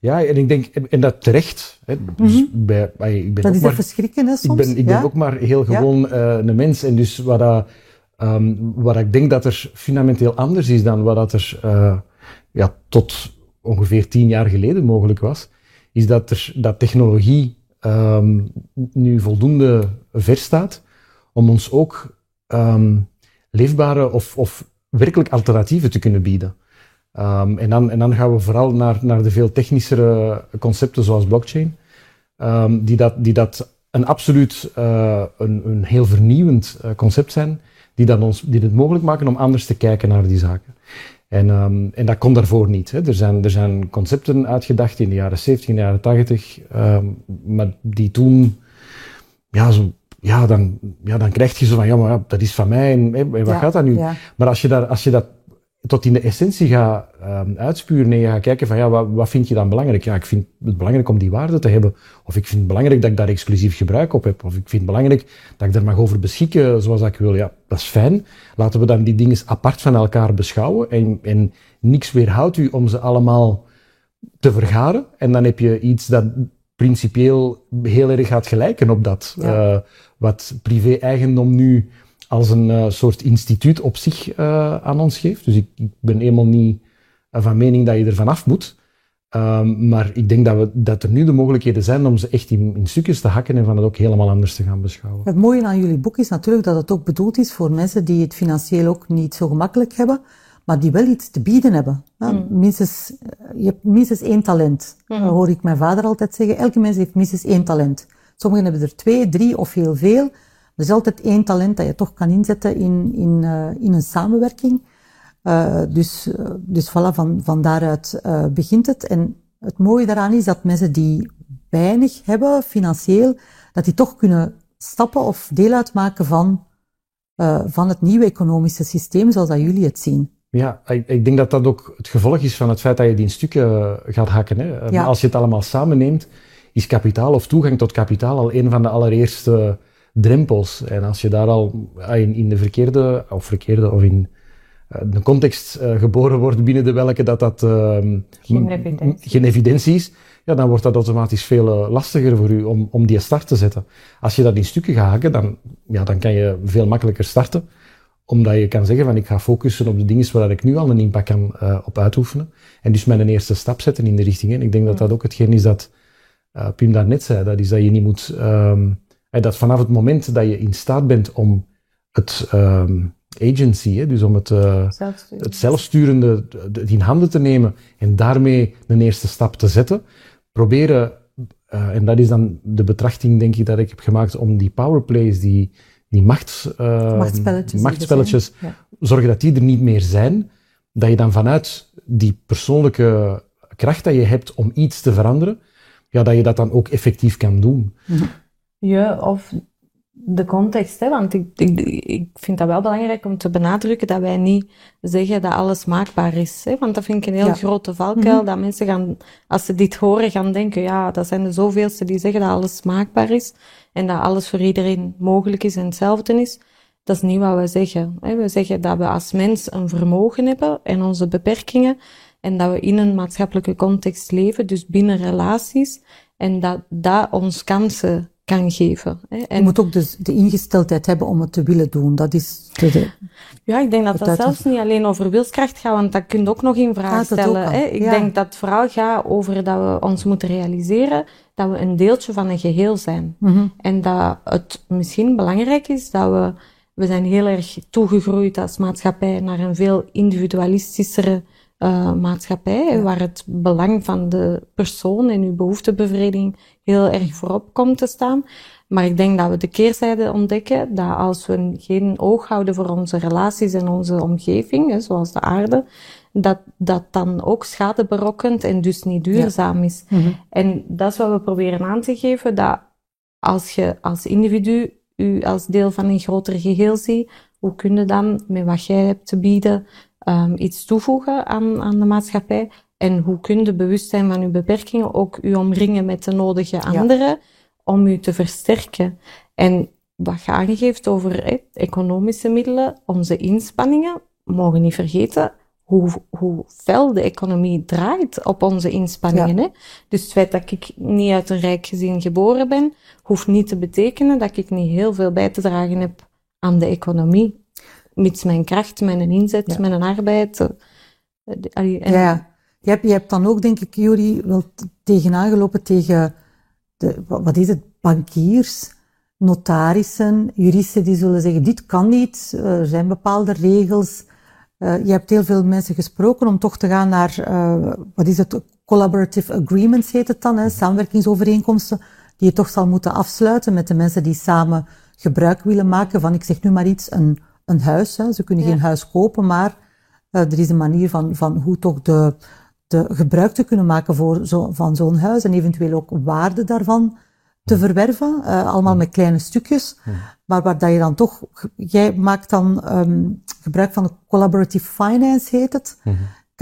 Ja. ja en ik denk, en dat terecht. Hè, dus mm -hmm. bij, ik ben dat is maar, verschrikken, hè, soms. Ik ben, ik ben ook maar heel gewoon uh, een mens. En dus wat, dat, um, wat ik denk dat er fundamenteel anders is dan wat dat er... Uh, ja, tot ongeveer tien jaar geleden mogelijk was, is dat, er, dat technologie um, nu voldoende ver staat om ons ook um, leefbare of, of werkelijk alternatieven te kunnen bieden. Um, en, dan, en dan gaan we vooral naar, naar de veel technischere concepten zoals blockchain, die, dat, die dat een absoluut uh, een, een heel vernieuwend uh, concept zijn, die, dat ons, die het mogelijk maken om anders te kijken naar die zaken. En, um, en dat kon daarvoor niet. Hè. Er, zijn, er zijn concepten uitgedacht in de jaren 70, in de jaren 80, um, maar die toen, ja, zo, ja, dan, ja, dan krijg je zo van, ja, maar dat is van mij en, en wat gaat dat nu? Ja. Maar als je, daar, als je dat tot in de essentie ga um, uitspuren en je gaat kijken van ja, wat, wat vind je dan belangrijk? Ja, ik vind het belangrijk om die waarde te hebben. Of ik vind het belangrijk dat ik daar exclusief gebruik op heb. Of ik vind het belangrijk dat ik daar mag over beschikken zoals ik wil. Ja, dat is fijn. Laten we dan die dingen apart van elkaar beschouwen. En, en niks weerhoudt u om ze allemaal te vergaren. En dan heb je iets dat principieel heel erg gaat gelijken op dat. Ja. Uh, wat privé-eigendom nu als een uh, soort instituut op zich uh, aan ons geeft. Dus ik, ik ben helemaal niet uh, van mening dat je er vanaf moet. Um, maar ik denk dat, we, dat er nu de mogelijkheden zijn om ze echt in, in, stukjes te hakken en van het ook helemaal anders te gaan beschouwen. Het mooie aan jullie boek is natuurlijk dat het ook bedoeld is voor mensen die het financieel ook niet zo gemakkelijk hebben, maar die wel iets te bieden hebben. Mm. minstens, je hebt minstens één talent. Mm. Dat hoor ik mijn vader altijd zeggen. Elke mens heeft minstens één talent. Sommigen hebben er twee, drie of heel veel. Er is altijd één talent dat je toch kan inzetten in, in, uh, in een samenwerking. Uh, dus, dus voilà, van, van daaruit begint het. En het mooie daaraan is dat mensen die weinig hebben, financieel, dat die toch kunnen stappen of deel uitmaken van, van het nieuwe economische systeem zoals dat jullie het zien. Ja, ik, ik, denk dat dat ook het gevolg is van het feit dat je die in stukken gaat hakken. Hè. Ja. Als je het allemaal samenneemt, is kapitaal of toegang tot kapitaal al een van de allereerste drempels. En als je daar al ah, in, in de verkeerde, of verkeerde, of in uh, de context uh, geboren wordt binnen de welke dat dat uh, geen, evidentie. geen evidentie is, ja, dan wordt dat automatisch veel eh, lastiger voor u om, om die start te zetten. Als je dat in stukken gaat haken, dan, ja, dan kan je veel makkelijker starten omdat je kan zeggen van ik ga focussen op de dingen waar ik nu al een impact kan uh, op uitoefenen. En dus mijn eerste stap zetten in de richting. En ik denk dat dat ook hetgeen is dat uh, Pim daarnet zei. Dat is dat je niet moet um, dat vanaf het moment dat je in staat bent om het um, agency, hè, dus om het, uh, het zelfsturende het in handen te nemen en daarmee een eerste stap te zetten, proberen, uh, en dat is dan de betrachting denk ik dat ik heb gemaakt om die powerplays, die, die macht, uh, machtspelletjes, machtspelletjes ja. zorgen dat die er niet meer zijn, dat je dan vanuit die persoonlijke kracht dat je hebt om iets te veranderen, ja, dat je dat dan ook effectief kan doen. Mm -hmm. Ja, of de context, hè? want ik, ik, ik vind dat wel belangrijk om te benadrukken dat wij niet zeggen dat alles maakbaar is. Hè? Want dat vind ik een heel ja. grote valkuil, mm dat mensen gaan, als ze dit horen, gaan denken, ja, dat zijn de zoveelste die zeggen dat alles maakbaar is en dat alles voor iedereen mogelijk is en hetzelfde is. Dat is niet wat we zeggen. Hè? We zeggen dat we als mens een vermogen hebben en onze beperkingen en dat we in een maatschappelijke context leven, dus binnen relaties, en dat dat ons kansen kan geven. Hè. En je moet ook dus de ingesteldheid hebben om het te willen doen. Dat is de, ja, ik denk dat dat zelfs niet alleen over wilskracht gaat, want dat kun je ook nog in vraag ah, stellen. Hè. Ik ja. denk dat het vooral gaat over dat we ons moeten realiseren dat we een deeltje van een geheel zijn. Mm -hmm. En dat het misschien belangrijk is dat we, we zijn heel erg toegegroeid als maatschappij naar een veel individualistischere uh, maatschappij, ja. waar het belang van de persoon en uw behoeftebevrediging heel erg voorop komt te staan. Maar ik denk dat we de keerzijde ontdekken, dat als we geen oog houden voor onze relaties en onze omgeving, hè, zoals de aarde, dat dat dan ook schade berokkent en dus niet duurzaam ja. is. Mm -hmm. En dat is wat we proberen aan te geven, dat als je als individu u als deel van een groter geheel ziet, hoe kun je dan met wat jij hebt te bieden um, iets toevoegen aan, aan de maatschappij? En hoe kun je bewust zijn van uw beperkingen ook u omringen met de nodige anderen ja. om u te versterken? En wat je aangeeft over economische middelen, onze inspanningen, mogen niet vergeten hoe, hoe fel de economie draait op onze inspanningen. Ja. Hè? Dus het feit dat ik niet uit een rijk gezin geboren ben, hoeft niet te betekenen dat ik niet heel veel bij te dragen heb aan de economie mits mijn kracht, mijn inzet, mijn arbeid. En ja, je hebt, je hebt dan ook, denk ik, Juri, wel tegenaan gelopen tegen, de, wat is het, bankiers, notarissen, juristen die zullen zeggen, dit kan niet, er zijn bepaalde regels. Uh, je hebt heel veel mensen gesproken om toch te gaan naar, uh, wat is het, collaborative agreements heet het dan, hè, samenwerkingsovereenkomsten, die je toch zal moeten afsluiten met de mensen die samen gebruik willen maken van, ik zeg nu maar iets, een een huis. Hè. Ze kunnen ja. geen huis kopen, maar er is een manier van, van hoe toch de, de gebruik te kunnen maken voor zo, van zo'n huis en eventueel ook waarde daarvan te verwerven, uh, allemaal met kleine stukjes, maar waar dat je dan toch, jij maakt dan um, gebruik van de collaborative finance, heet het.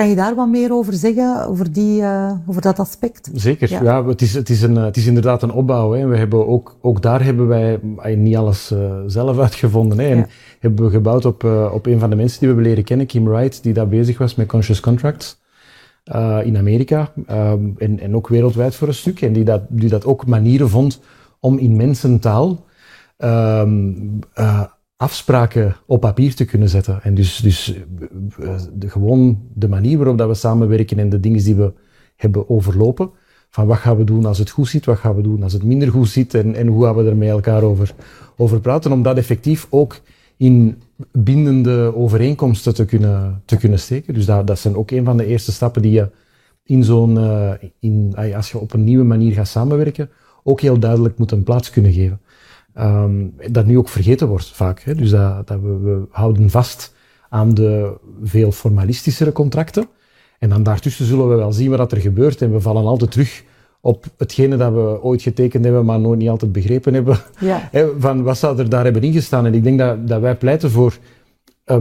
Kan je daar wat meer over zeggen, over, die, uh, over dat aspect? Zeker, ja. ja, het, is, het, is een, het is inderdaad een opbouw. Hè. We hebben ook, ook daar hebben wij niet alles uh, zelf uitgevonden. Hè. En ja. hebben we gebouwd op, uh, op een van de mensen die we hebben leren kennen, Kim Wright, die daar bezig was met conscious contracts. In Amerika en, en ook wereldwijd voor een stuk. En die dat, die dat ook manieren vond om in mensentaal uh, afspraken op papier te kunnen zetten. En dus, dus de, gewoon de manier waarop dat we samenwerken en de dingen die we hebben overlopen. Van wat gaan we doen als het goed zit, wat gaan we doen als het minder goed zit en, en hoe gaan we er met elkaar over, over praten. Om dat effectief ook in bindende overeenkomsten te kunnen, te kunnen steken. Dus dat, dat zijn ook een van de eerste stappen die je in zo'n, uh, in, als je op een nieuwe manier gaat samenwerken, ook heel duidelijk moet een plaats kunnen geven. Um, dat nu ook vergeten wordt vaak. Hè? Dus dat, dat we, we houden vast aan de veel formalistischere contracten. En dan daartussen zullen we wel zien wat er gebeurt. En we vallen altijd terug op hetgene dat we ooit getekend hebben, maar nooit niet altijd begrepen hebben. Ja. van wat zou er daar hebben ingestaan? En ik denk dat, dat wij pleiten voor uh,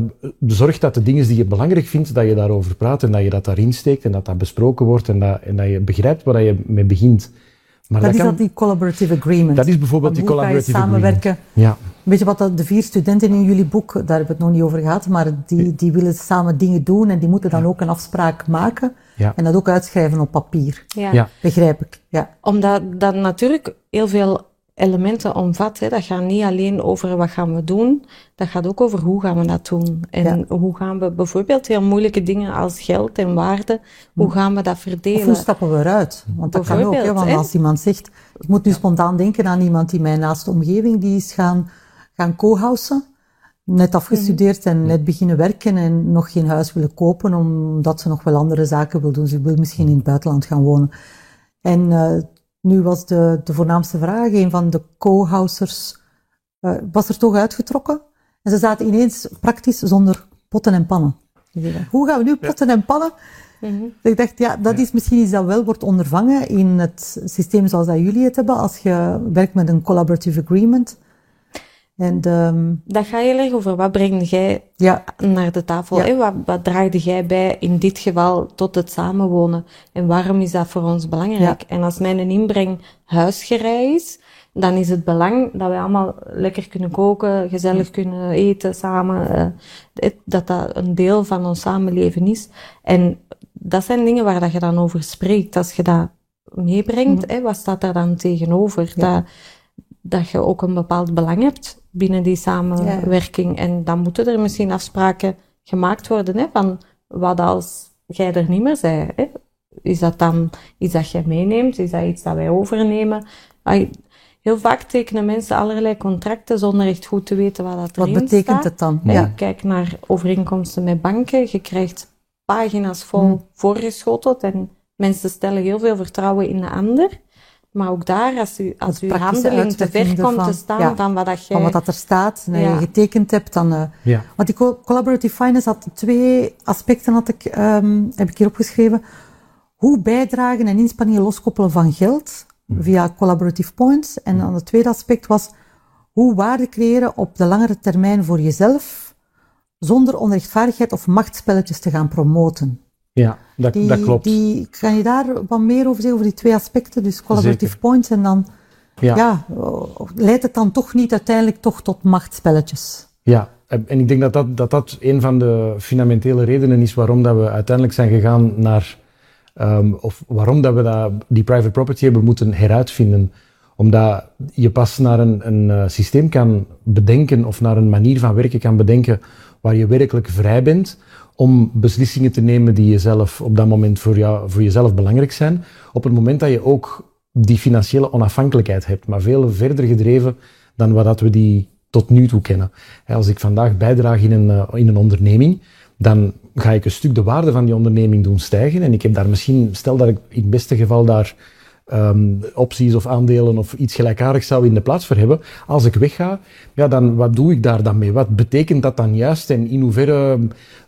zorg dat de dingen die je belangrijk vindt, dat je daarover praat en dat je dat daarin steekt en dat dat besproken wordt en dat, en dat je begrijpt waar je mee begint. Maar dat, dat is kan, dat die collaborative agreement. Dat is bijvoorbeeld die collaborative agreement. samenwerken. Ja. Weet je wat de vier studenten in jullie boek, daar hebben we het nog niet over gehad, maar die, die willen samen dingen doen en die moeten dan ook een afspraak maken. Ja. En dat ook uitschrijven op papier. Ja. ja. Begrijp ik. Ja. Omdat dat natuurlijk heel veel elementen omvat. Hè. Dat gaat niet alleen over wat gaan we doen, dat gaat ook over hoe gaan we dat doen. En hoe gaan we bijvoorbeeld heel moeilijke dingen als geld en waarde, hoe hm. gaan we dat verdelen? Of hoe stappen we eruit? Want dat kan ook, hè, want als iemand zegt, ik moet nu spontaan denken aan iemand die mijn naaste omgeving, die is gaan, gaan co-housen net afgestudeerd en net beginnen werken en nog geen huis willen kopen, omdat ze nog wel andere zaken wil doen. Ze wil misschien in het buitenland gaan wonen. En uh, nu was de, de voornaamste vraag, een van de co-housers uh, was er toch uitgetrokken. En ze zaten ineens praktisch zonder potten en pannen. Hoe gaan we nu potten en pannen? Mm -hmm. Ik dacht, ja, dat is misschien iets dat wel wordt ondervangen in het systeem zoals dat jullie het hebben. Als je werkt met een collaborative agreement, en um, dat gaat heel erg over wat breng jij ja. naar de tafel. Ja. Wat, wat draagde jij bij in dit geval tot het samenwonen? En waarom is dat voor ons belangrijk? Ja. En als mijn inbreng huisgerij is, dan is het belang dat wij allemaal lekker kunnen koken, gezellig kunnen eten samen. Uh, dat dat een deel van ons samenleven is. En dat zijn dingen waar dat je dan over spreekt. Als je dat meebrengt, mm. hè, wat staat daar dan tegenover? Dat, dat je ook een bepaald belang hebt binnen die samenwerking. En dan moeten er misschien afspraken gemaakt worden hè, van wat als jij er niet meer bent. Hè? Is dat dan iets dat jij meeneemt? Is dat iets dat wij overnemen? Heel vaak tekenen mensen allerlei contracten zonder echt goed te weten wat dat erin Wat betekent het dan? Ja. Kijk naar overeenkomsten met banken. Je krijgt pagina's vol hmm. voorgeschoteld en mensen stellen heel veel vertrouwen in de ander. Maar ook daar, als u, als uw handeling te ver komt te staan ja, van wat dat jij... Van wat dat er staat, en ja. je getekend hebt, dan... Uh, ja. Want die collaborative finance had twee aspecten, had ik, um, heb ik hier opgeschreven. Hoe bijdragen en inspanningen loskoppelen van geld mm. via collaborative points. En dan het tweede aspect was hoe waarde creëren op de langere termijn voor jezelf, zonder onrechtvaardigheid of machtspelletjes te gaan promoten. Ja, dat, die, dat klopt. Die, kan je daar wat meer over zeggen, over die twee aspecten, dus collaborative points en dan, ja. ja. leidt het dan toch niet uiteindelijk toch tot machtspelletjes? Ja, en ik denk dat dat, dat dat een van de fundamentele redenen is waarom dat we uiteindelijk zijn gegaan naar, um, of waarom dat we dat, die private property hebben moeten heruitvinden. Omdat je pas naar een, een uh, systeem kan bedenken of naar een manier van werken kan bedenken waar je werkelijk vrij bent om beslissingen te nemen die jezelf op dat moment voor, jou, voor jezelf belangrijk zijn. Op het moment dat je ook die financiële onafhankelijkheid hebt, maar veel verder gedreven dan wat dat we die tot nu toe kennen. Als ik vandaag bijdraag in een, eh, in een onderneming, dan ga ik een stuk de waarde van die onderneming doen stijgen. En ik heb daar misschien, stel dat ik in het beste geval daar ehm, opties of aandelen of iets gelijkaardigs zou in de plaats voor hebben. Als ik wegga, ja, dan wat doe ik daar dan mee? Wat betekent dat dan juist? En in hoeverre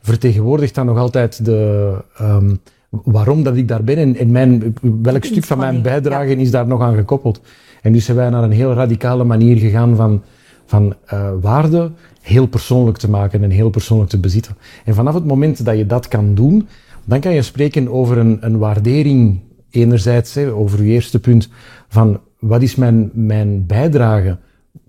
vertegenwoordigt dat nog altijd de, um, waarom dat ik daar ben? En, en mijn, welk stuk van mijn bijdrage is daar nog aan gekoppeld? En dus zijn wij naar een heel radicale manier gegaan van, van uh, waarde heel persoonlijk te maken en heel persoonlijk te bezitten. En vanaf het moment dat je dat kan doen, dan kan je spreken over een, een waardering enerzijds, hè, over je eerste punt, van wat is mijn, mijn bijdrage?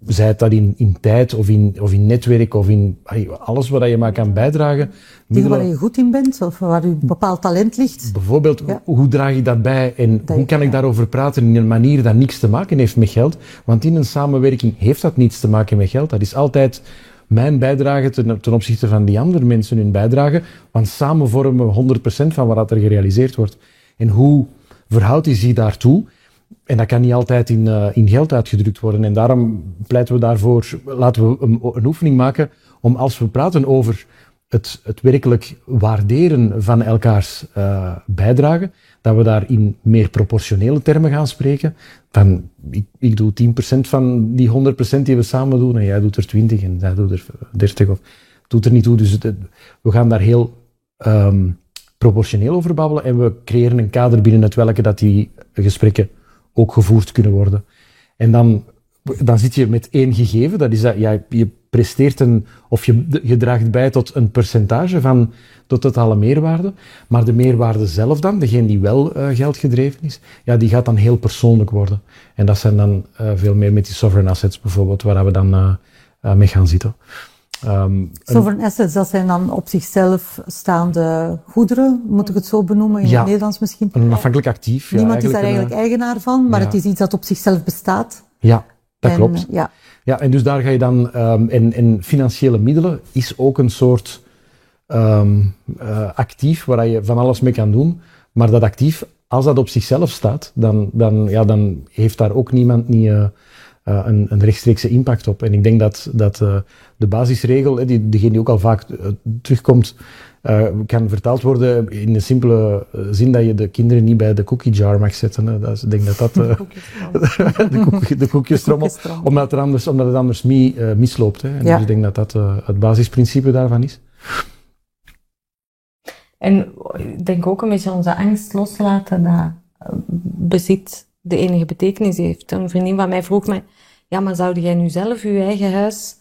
Zij het dat in, in tijd of in, of in netwerk of in alles wat je maar kan bijdragen. Dingen waar je goed in bent of waar je bepaald talent ligt. Bijvoorbeeld, hoe draag ik dat bij en hoe kan ik daarover praten in een manier dat niks te maken heeft met geld? Want in een samenwerking heeft dat niets te maken met geld. Dat is altijd mijn bijdrage ten, ten, opzichte van die andere mensen hun bijdrage. Want samen vormen we 100% van wat er gerealiseerd wordt. En hoe verhoudt hij zich daartoe? En dat kan niet altijd in, uh, in geld uitgedrukt worden. En daarom pleiten we daarvoor, laten we een, oefening maken om als we praten over het, het werkelijk waarderen van elkaars uh, bijdrage, dat we daar in meer proportionele termen gaan spreken. Van, ik, doe 10% van die 100% die we samen doen en jij doet er 20 en jij doet er 30 of doet er niet toe. Dus we gaan daar heel um, proportioneel over babbelen en we creëren een kader binnen het welke dat die gesprekken ook gevoerd kunnen worden. En dan, dan zit je met één gegeven, dat is dat ja, je presteert een, of je, je draagt bij tot een percentage van de totale meerwaarde. Maar de meerwaarde zelf dan, degene die wel uh, geldgedreven is, ja, die gaat dan heel persoonlijk worden. En dat zijn dan uh, veel meer met die sovereign assets bijvoorbeeld, waar we dan uh, mee gaan zitten. Um, sovereign assets, dat zijn dan op zichzelf staande goederen, moet ik het zo benoemen in ja, het Nederlands misschien? Een onafhankelijk actief. Ja, Niemand is daar eigenlijk eigenaar van, maar ja. het is iets dat op zichzelf bestaat. Ja, dat en, klopt. Ja. ja, en dus daar ga je dan, um, en, en financiële middelen is ook een soort um, uh, actief waar je van alles mee kan doen. Maar dat actief, als dat op zichzelf staat, dan, dan, ja, dan heeft daar ook niemand niet uh, uh, een, een, rechtstreekse impact op. En ik denk dat, dat de basisregel, die, degene die ook al vaak terugkomt, uh, kan vertaald worden in de simpele zin dat je de kinderen niet bij de cookie jar mag zetten. Hè. Dat is, ik denk dat dat... De, koek, de koekjestrommel. omdat, er anders, omdat het anders mee, misloopt. Hè. En ja. dus ik denk dat dat het basisprincipe daarvan is. En ik denk ook een beetje onze angst loslaten dat bezit de enige betekenis heeft. Een vriendin van mij vroeg mij, ja, maar zou jij nu zelf je eigen huis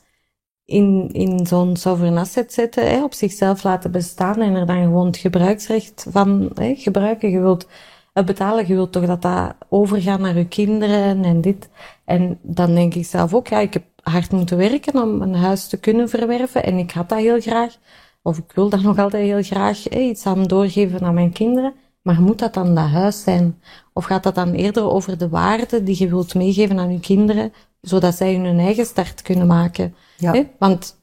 in, in zo'n sovereign asset zetten, hè, op zichzelf laten bestaan en er dan gewoon het gebruiksrecht van hè, gebruiken. Je wilt het betalen, je wilt toch dat dat overgaat naar je kinderen en dit. En dan denk ik zelf ook, ja, ik heb hard moeten werken om een huis te kunnen verwerven en ik had dat heel graag. Of ik wil dat nog altijd heel graag hè, iets aan doorgeven aan mijn kinderen. Maar moet dat dan dat huis zijn? Of gaat dat dan eerder over de waarde die je wilt meegeven aan je kinderen, zodat zij hun eigen start kunnen maken? Ja. Hè? Want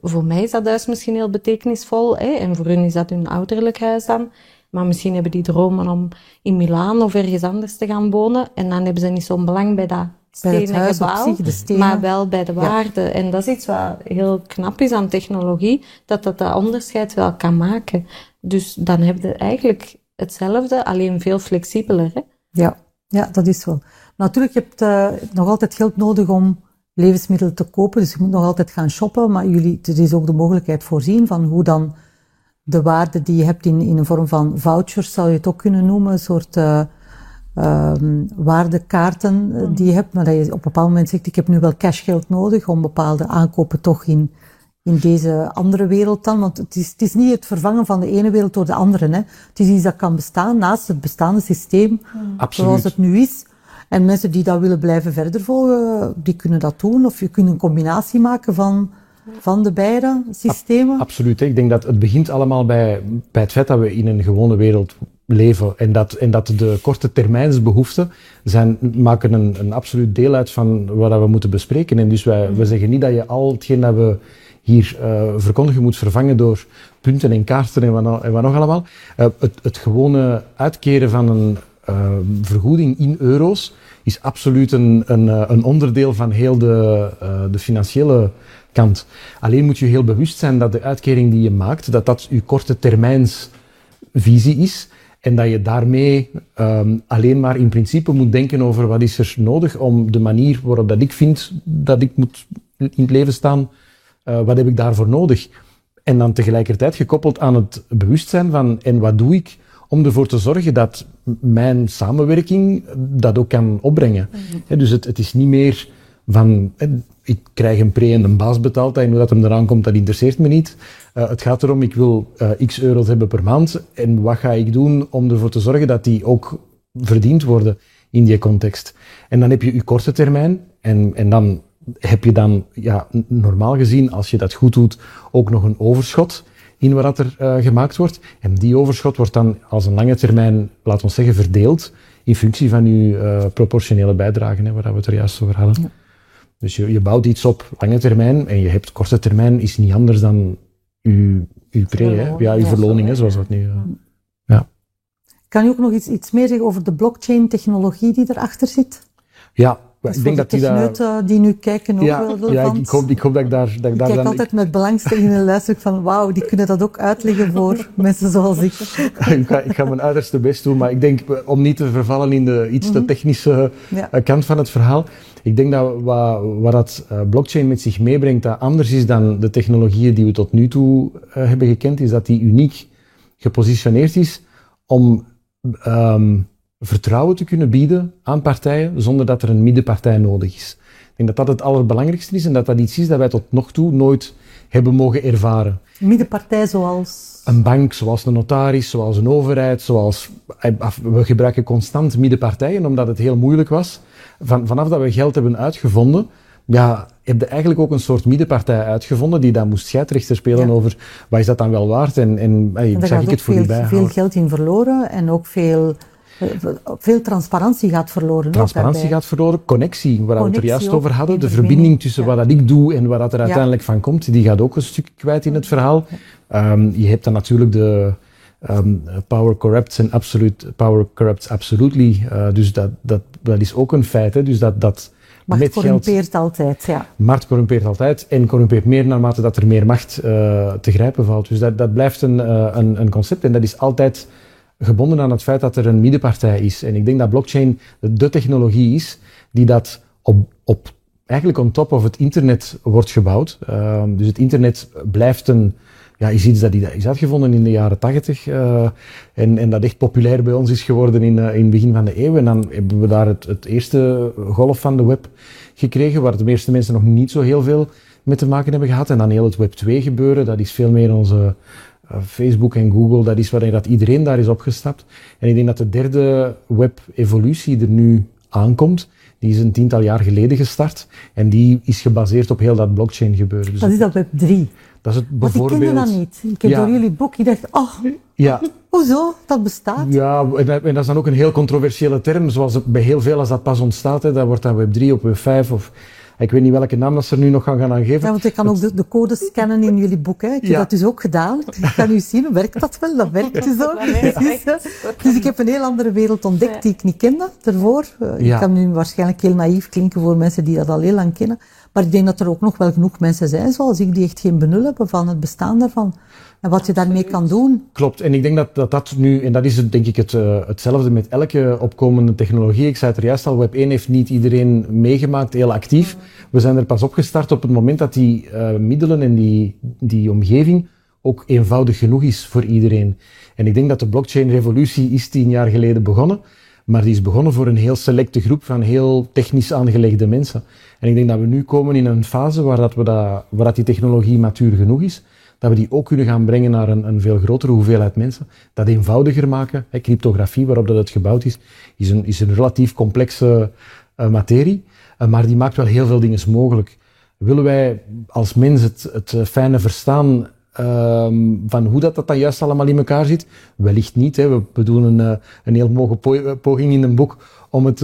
voor mij is dat huis misschien heel betekenisvol, hè? en voor hun is dat hun ouderlijk huis dan. Maar misschien hebben die dromen om in Milaan of ergens anders te gaan wonen, en dan hebben ze niet zo'n belang bij dat stenen gebouw, zich, maar wel bij de waarde. Ja. En dat is iets wat heel knap is aan technologie, dat dat dat onderscheid wel kan maken. Dus dan heb je eigenlijk hetzelfde, alleen veel flexibeler. Hè? Ja, ja, dat is wel. Natuurlijk, je hebt uh, nog altijd geld nodig om levensmiddelen te kopen, dus je moet nog altijd gaan shoppen, maar jullie, er is ook de mogelijkheid voorzien van hoe dan de waarde die je hebt in, in een vorm van vouchers, zou je het ook kunnen noemen, een soort uh, um, waardekaarten uh, die je hebt, maar dat je op een bepaald moment zegt, ik heb nu wel cashgeld nodig om bepaalde aankopen toch in, in deze andere wereld dan. Want het is, het is niet het vervangen van de ene wereld door de andere. Hè. Het is iets dat kan bestaan naast het bestaande systeem zoals het nu is. En mensen die dat willen blijven verder volgen, die kunnen dat doen. Of je kunt een combinatie maken van, van de beide systemen. Absoluut. Hè. Ik denk dat het begint allemaal bij, bij het feit dat we in een gewone wereld leven. En dat, en dat de korte termijnsbehoeften zijn, maken een, een absoluut deel uit van wat we moeten bespreken. En dus wij, we zeggen niet dat je al hetgeen dat we hier uh, verkondigen moet vervangen door punten en kaarten en wat, en wat nog allemaal. Uh, het, het gewone uitkeren van een uh, vergoeding in euro's is absoluut een, een, een onderdeel van heel de, de financiële kant. Alleen moet je heel bewust zijn dat de uitkering die je maakt, dat dat je korte termijns visie is En dat je daarmee um, alleen maar in principe moet denken over wat is er nodig om de manier waarop dat ik vind dat ik moet in het leven staan, uh, wat heb ik daarvoor nodig? En dan tegelijkertijd gekoppeld aan het bewustzijn van en wat doe ik om ervoor te zorgen dat mijn samenwerking dat ook kan opbrengen. Mm dus het, het, is niet meer van ik krijg een pre en een baas betaald en hoe dat hem eraan komt, dat interesseert me niet. Uh, het gaat erom, ik wil uh, x euro's hebben per maand en wat ga ik doen om ervoor te zorgen dat die ook verdiend worden in die context. En dan heb je je korte termijn en, en dan heb je dan, ja, normaal gezien, als je dat goed doet, ook nog een overschot in wat er uh, gemaakt wordt. En die overschot wordt dan als een lange termijn, laten we zeggen, verdeeld in functie van je uh, proportionele bijdragen, hè, waar we het er juist over hadden. Ja. Dus je, je bouwt iets op lange termijn en je hebt korte termijn is niet anders dan je, je pre, hè? ja, je verloning, hè, zoals dat nu. Uh, ja. Kan je ook nog iets, iets meer zeggen over de blockchain-technologie die erachter zit? Ja, ik denk dat die daar... die nu kijken ook ja, wel Ja, ik hoop, ik hoop dat ik daar... Dat ik, daar kijk altijd met belangstelling en luister van wauw, die kunnen dat ook uitleggen voor mensen zoals ik. ik, ga, ik ga mijn uiterste best doen, maar ik denk om niet te vervallen in de iets te mhm. technische ja. kant van het verhaal. Ik denk dat wat, wat dat uh, blockchain met zich meebrengt, dat anders is dan de technologieën die we tot nu toe hebben gekend, is dat die uniek gepositioneerd is om um, vertrouwen te kunnen bieden aan partijen zonder dat er een middenpartij nodig is. Ik denk dat dat het allerbelangrijkste is en dat dat iets is dat wij tot nog toe nooit hebben mogen ervaren. Middenpartij zoals? Een bank, zoals een notaris, zoals een overheid, zoals... We gebruiken constant middenpartijen omdat het heel moeilijk was. Van, vanaf dat we geld hebben uitgevonden, ja, heb je eigenlijk ook een soort middenpartij uitgevonden die dan moest scheidsrechter spelen ja. over wat is dat dan wel waard en, en, zag ik het voor veel, u bij veel geld in verloren en ook veel veel transparantie gaat verloren. Transparantie gaat verloren, connectie, waar we het er juist over hadden. De verbinding tussen wat dat ik doe en wat er uiteindelijk van komt, die gaat ook een stuk kwijt in het verhaal. Um, je hebt dan natuurlijk de um, power corrupts en absolute power corrupts absolutely. Uh, dus dat, dat, dat is ook een feit. Hè. Dus dat, dat Macht corrumpeert altijd, ja. Macht corrumpeert altijd en corrumpeert meer naarmate dat er meer macht uh, te grijpen valt. Dus dat, dat blijft een, uh, een, een concept en dat is altijd gebonden aan het feit dat er een middenpartij is. En ik denk dat blockchain de technologie is die dat op, op eigenlijk on top of het internet wordt gebouwd. Uh, dus het internet blijft een, ja, is iets dat is uitgevonden in de jaren tachtig uh, en, en dat echt populair bij ons is geworden in, uh, in het begin van de eeuw. En dan hebben we daar het, het eerste golf van de web gekregen, waar de meeste mensen nog niet zo heel veel mee te maken hebben gehad. En dan heel het web 2 gebeuren, dat is veel meer onze, eh, Facebook en Google, dat is waarin dat iedereen daar is opgestapt. En ik denk dat de derde web-evolutie er nu aankomt. Die is een tiental jaar geleden gestart. En die is gebaseerd op heel dat blockchain gebeuren. Dus dat is dat Web 3. Dat is het bijvoorbeeld... Want ik kende dat niet. Ik heb ja. door jullie boek gedacht, oh, ja. hoezo? Dat bestaat? Ja, en dat, is dan ook een heel controversiële term. Zoals bij heel veel als dat pas ontstaat. Hè, dat wordt dan Web 3 of Web 5 of ik weet niet welke naam dat ze er nu nog gaan gaan aangeven. Ja, want ik kan ook de, de codes scannen in jullie boek. Hè. Ik heb dat dus ook gedaan. Ik ga nu zien, werkt dat wel? Dat werkt dus ook. Dus ik heb een heel andere wereld ontdekt die ik niet kende ervoor. Uh, ik kan nu waarschijnlijk heel naïef klinken voor mensen die dat al heel lang kennen. Maar ik denk dat er ook nog wel genoeg mensen zijn zoals ik die echt geen benul hebben van het bestaan daarvan. En wat je daarmee kan doen. Klopt. En ik denk dat dat, nu, en dat is denk ik het, uh, hetzelfde met elke opkomende technologie. Ik zei het er juist al, Web 1 heeft niet iedereen meegemaakt, heel actief. We zijn er pas opgestart op het moment dat die uh, middelen en die, die omgeving ook eenvoudig genoeg is voor iedereen. En ik denk dat de blockchain-revolutie is tien jaar geleden begonnen. Maar die is begonnen voor een heel selecte groep van heel technisch aangelegde mensen. En ik denk dat we nu komen in een fase waar, dat we dat, waar dat die technologie matuur genoeg is dat we die ook kunnen gaan brengen naar een, een veel grotere hoeveelheid mensen. Dat eenvoudiger maken. Cryptografie, waarop dat het gebouwd is, is een, is een relatief complexe uh, materie. Uh, maar die maakt wel heel veel dingen mogelijk. Willen wij als mens het, het fijne verstaan uh, van hoe dat, dat dan juist allemaal in elkaar zit? Wellicht niet. Hè. We, we doen een, eh, een heel mogen poging in een boek om het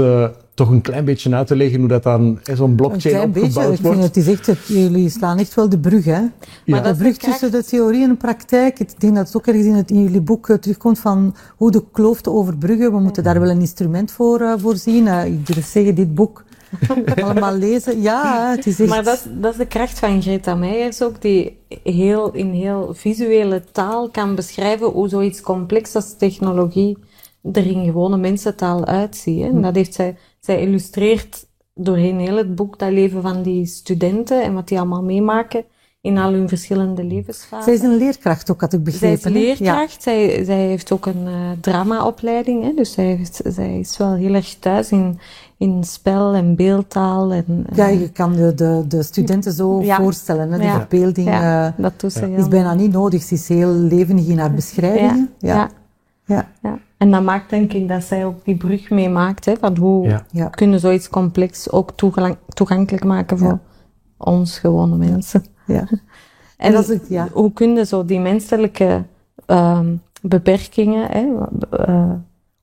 toch een klein beetje uit te leggen hoe dat dan zo'n blockchain een klein beetje, ik Vind het is echt, jullie slaan echt wel de brug, hè? Ja. Maar de brug tussen de theorie en de praktijk. Ik denk dat het ook ergens in, het, in jullie boek uh, terugkomt van hoe de kloof te overbruggen. We moeten daar wel een instrument voor uh, voorzien. Uh, ik durf zeggen, dit boek allemaal lezen. Ja, het is echt... Maar dat, dat is de kracht van Greta Meijers ook, die heel, in heel visuele taal kan beschrijven hoe zoiets complex als technologie er in gewone mensentaal uitziet. Hè. En dat heeft zij, zij illustreert doorheen heel het boek dat leven van die studenten en wat die allemaal meemaken in al hun verschillende levensfasen. Zij is een leerkracht ook, had ik begrepen. Zij is leerkracht. Zij, zij heeft ook een uh, dramaopleiding. Hè? Dus zij, heeft, zij is wel heel erg thuis in, in spel en beeldtaal. En, ja, je kan de, de, de studenten zo voorstellen. Hè? De verbeelding ja, uh, dat is bijna niet nodig. Ze is heel levendig in haar beschrijvingen. Ja. Ja. Ja. En dat maakt denk ik dat zij ook die brug meemaakt. Hè, van hoe kunnen zoiets complex ook toegankelijk maken voor ons gewone mensen. Ja. En, dat is ja. hoe kunnen zo die menselijke um, beperkingen hè, uh,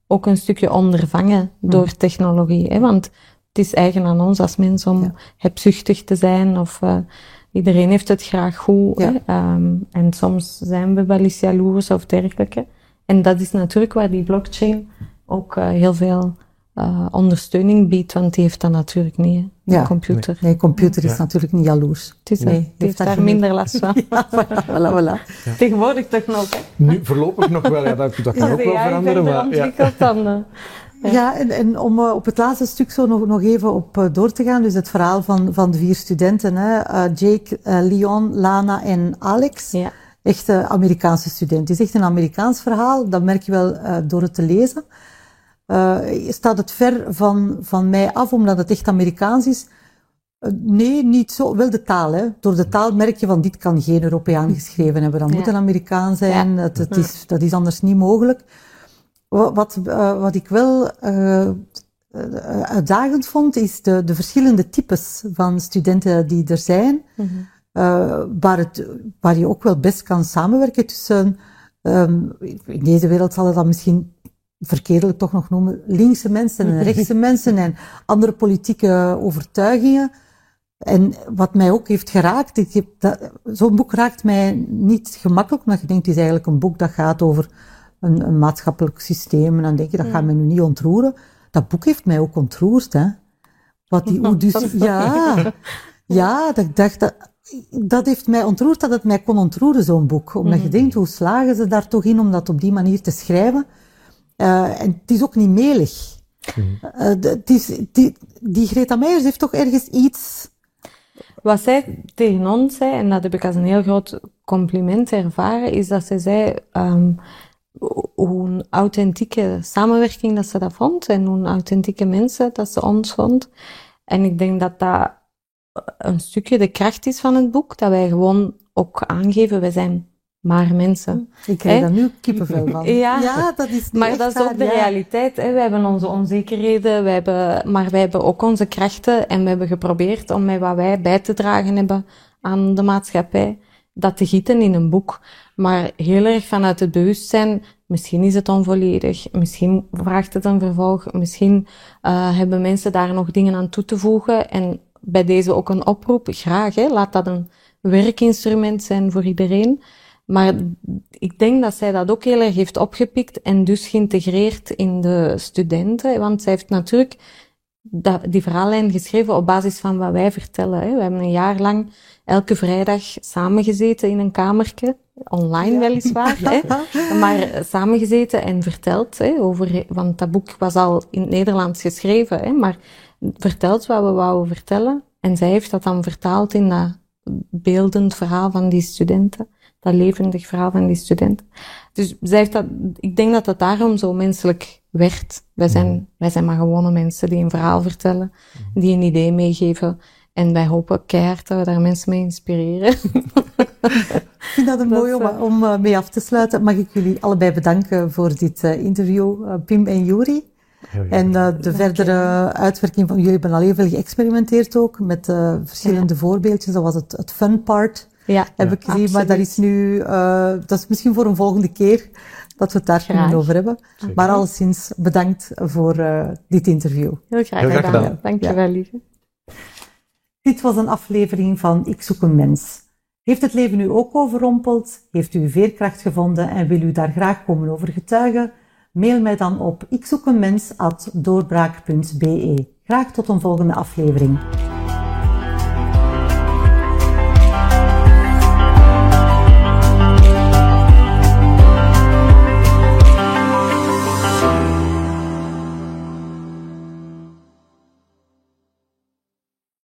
ook een stukje ondervangen door mm. technologie? Hè? Want het is eigen aan ons als mens om ja. hebzuchtig te zijn of uh, iedereen heeft het graag goed. Ja. Hè? Um, en soms zijn we wel eens jaloers of dergelijke. En dat is natuurlijk waar die blockchain ook uh, heel veel uh, ondersteuning biedt, want die heeft dat natuurlijk niet, hè, ja, computer. Nee, computer is natuurlijk niet jaloers. Het is nee, die heeft daar minder last van. ja, voilà, voilà. Tegenwoordig toch nog, hè? Nu, voorlopig nog wel, ja, dat, dat kan ook wel veranderen. Maar, ja. Dan, uh, ja, en, en om uh, op het laatste stuk zo nog, nog even op uh, door te gaan, dus het verhaal van, van de vier studenten, hè, Jake, Leon, Lana en Alex. Ja. Echte Amerikaanse studenten. Het is echt een Amerikaans verhaal, dat merk je wel door het te lezen uh, staat het ver van, van mij af, omdat het echt Amerikaans is? Uh, nee, niet zo. Wel de taal, hè. Door de taal merk je van, dit kan geen Europeaan geschreven hebben. Dat ja. moet een Amerikaan zijn. Ja. Het, het is, dat is anders niet mogelijk. Wat, wat ik wel uitdagend vond, is de, de verschillende types van studenten die er zijn. Mm -hmm. Waar, het, waar je ook wel best kan samenwerken tussen... Um, in deze wereld zal het dan misschien verkeerdelijk toch nog noemen, linkse mensen en rechtse mensen en andere politieke overtuigingen. En wat mij ook heeft geraakt, zo'n boek raakt mij niet gemakkelijk, omdat je denkt, het is eigenlijk een boek dat gaat over een, een maatschappelijk systeem. En dan denk je, dat gaat mij nu niet ontroeren. Dat boek heeft mij ook ontroerd, hè. Wat die, hoe dus, ja, ja, dat ik dacht, dat, dat heeft mij ontroerd dat het mij kon ontroeren, zo'n boek. Omdat je mhm. denkt, hoe slagen ze daar toch in om dat op die manier te schrijven? Uh, en het is ook niet melig. Mm. Uh, is, die, die Greta Meijers heeft toch ergens iets... Wat zij tegen ons zei, en dat heb ik als een heel groot compliment ervaren, is dat zij zei um, hoe een authentieke samenwerking dat ze dat vond en hoe een authentieke mensen dat ze ons vond. En ik denk dat dat een stukje de kracht is van het boek, dat wij gewoon ook aangeven, wij zijn maar mensen. Ik krijg daar nu kippenvel van. Ja, ja dat is Maar dat is ook de realiteit. Hè. We hebben onze onzekerheden, wij hebben, maar wij hebben ook onze krachten en we hebben geprobeerd om met wat wij bij te dragen hebben aan de maatschappij, dat te gieten in een boek. Maar heel erg vanuit het bewustzijn, misschien is het onvolledig, misschien vraagt het een vervolg, misschien uh, hebben mensen daar nog dingen aan toe te voegen. En bij deze ook een oproep, graag, hè, laat dat een werkinstrument zijn voor iedereen. Maar ik denk dat zij dat ook heel erg heeft opgepikt en dus geïntegreerd in de studenten. Want zij heeft natuurlijk die verhaallijn geschreven op basis van wat wij vertellen. Hè. We hebben een jaar lang elke vrijdag samengezeten in een kamertje. Online weliswaar, hè, maar samengezeten en verteld hè, over, want dat boek was al in het Nederlands geschreven, hè, maar verteld wat we wouden vertellen. En zij heeft dat dan vertaald in dat beeldend verhaal van die studenten dat levendig verhaal van die student. Dus zij heeft dat, ik denk dat dat daarom zo menselijk werd. Wij zijn, mm. wij zijn maar gewone mensen die een verhaal vertellen, mm. die een idee meegeven. En wij hopen keihard dat we daar mensen mee inspireren. ik vind dat een mooi om, eh, om eh, mee af te sluiten. Mag ik jullie allebei bedanken voor dit uh, interview, Pim en Juri. En uh, de verdere uitwerking van jullie hebben al heel veel geëxperimenteerd ook met verschillende ja. voorbeeldjes. Dat was het, het fun part ja, heb ik gezien. Maar dat is nu, uh, dat is misschien voor een volgende keer dat we het daar gaan over hebben. Zeker. Maar alleszins bedankt voor uh, dit interview. Heel graag, Heel graag gedaan. gedaan. Dankjewel, ja. lieve. Dit was een aflevering van Ik zoek een mens. Heeft het leven u ook overrompeld? Heeft u veerkracht gevonden en wil u daar graag komen over getuigen? Mail mij dan op ikzoekenmens.doorbraak.be. Graag tot een volgende aflevering.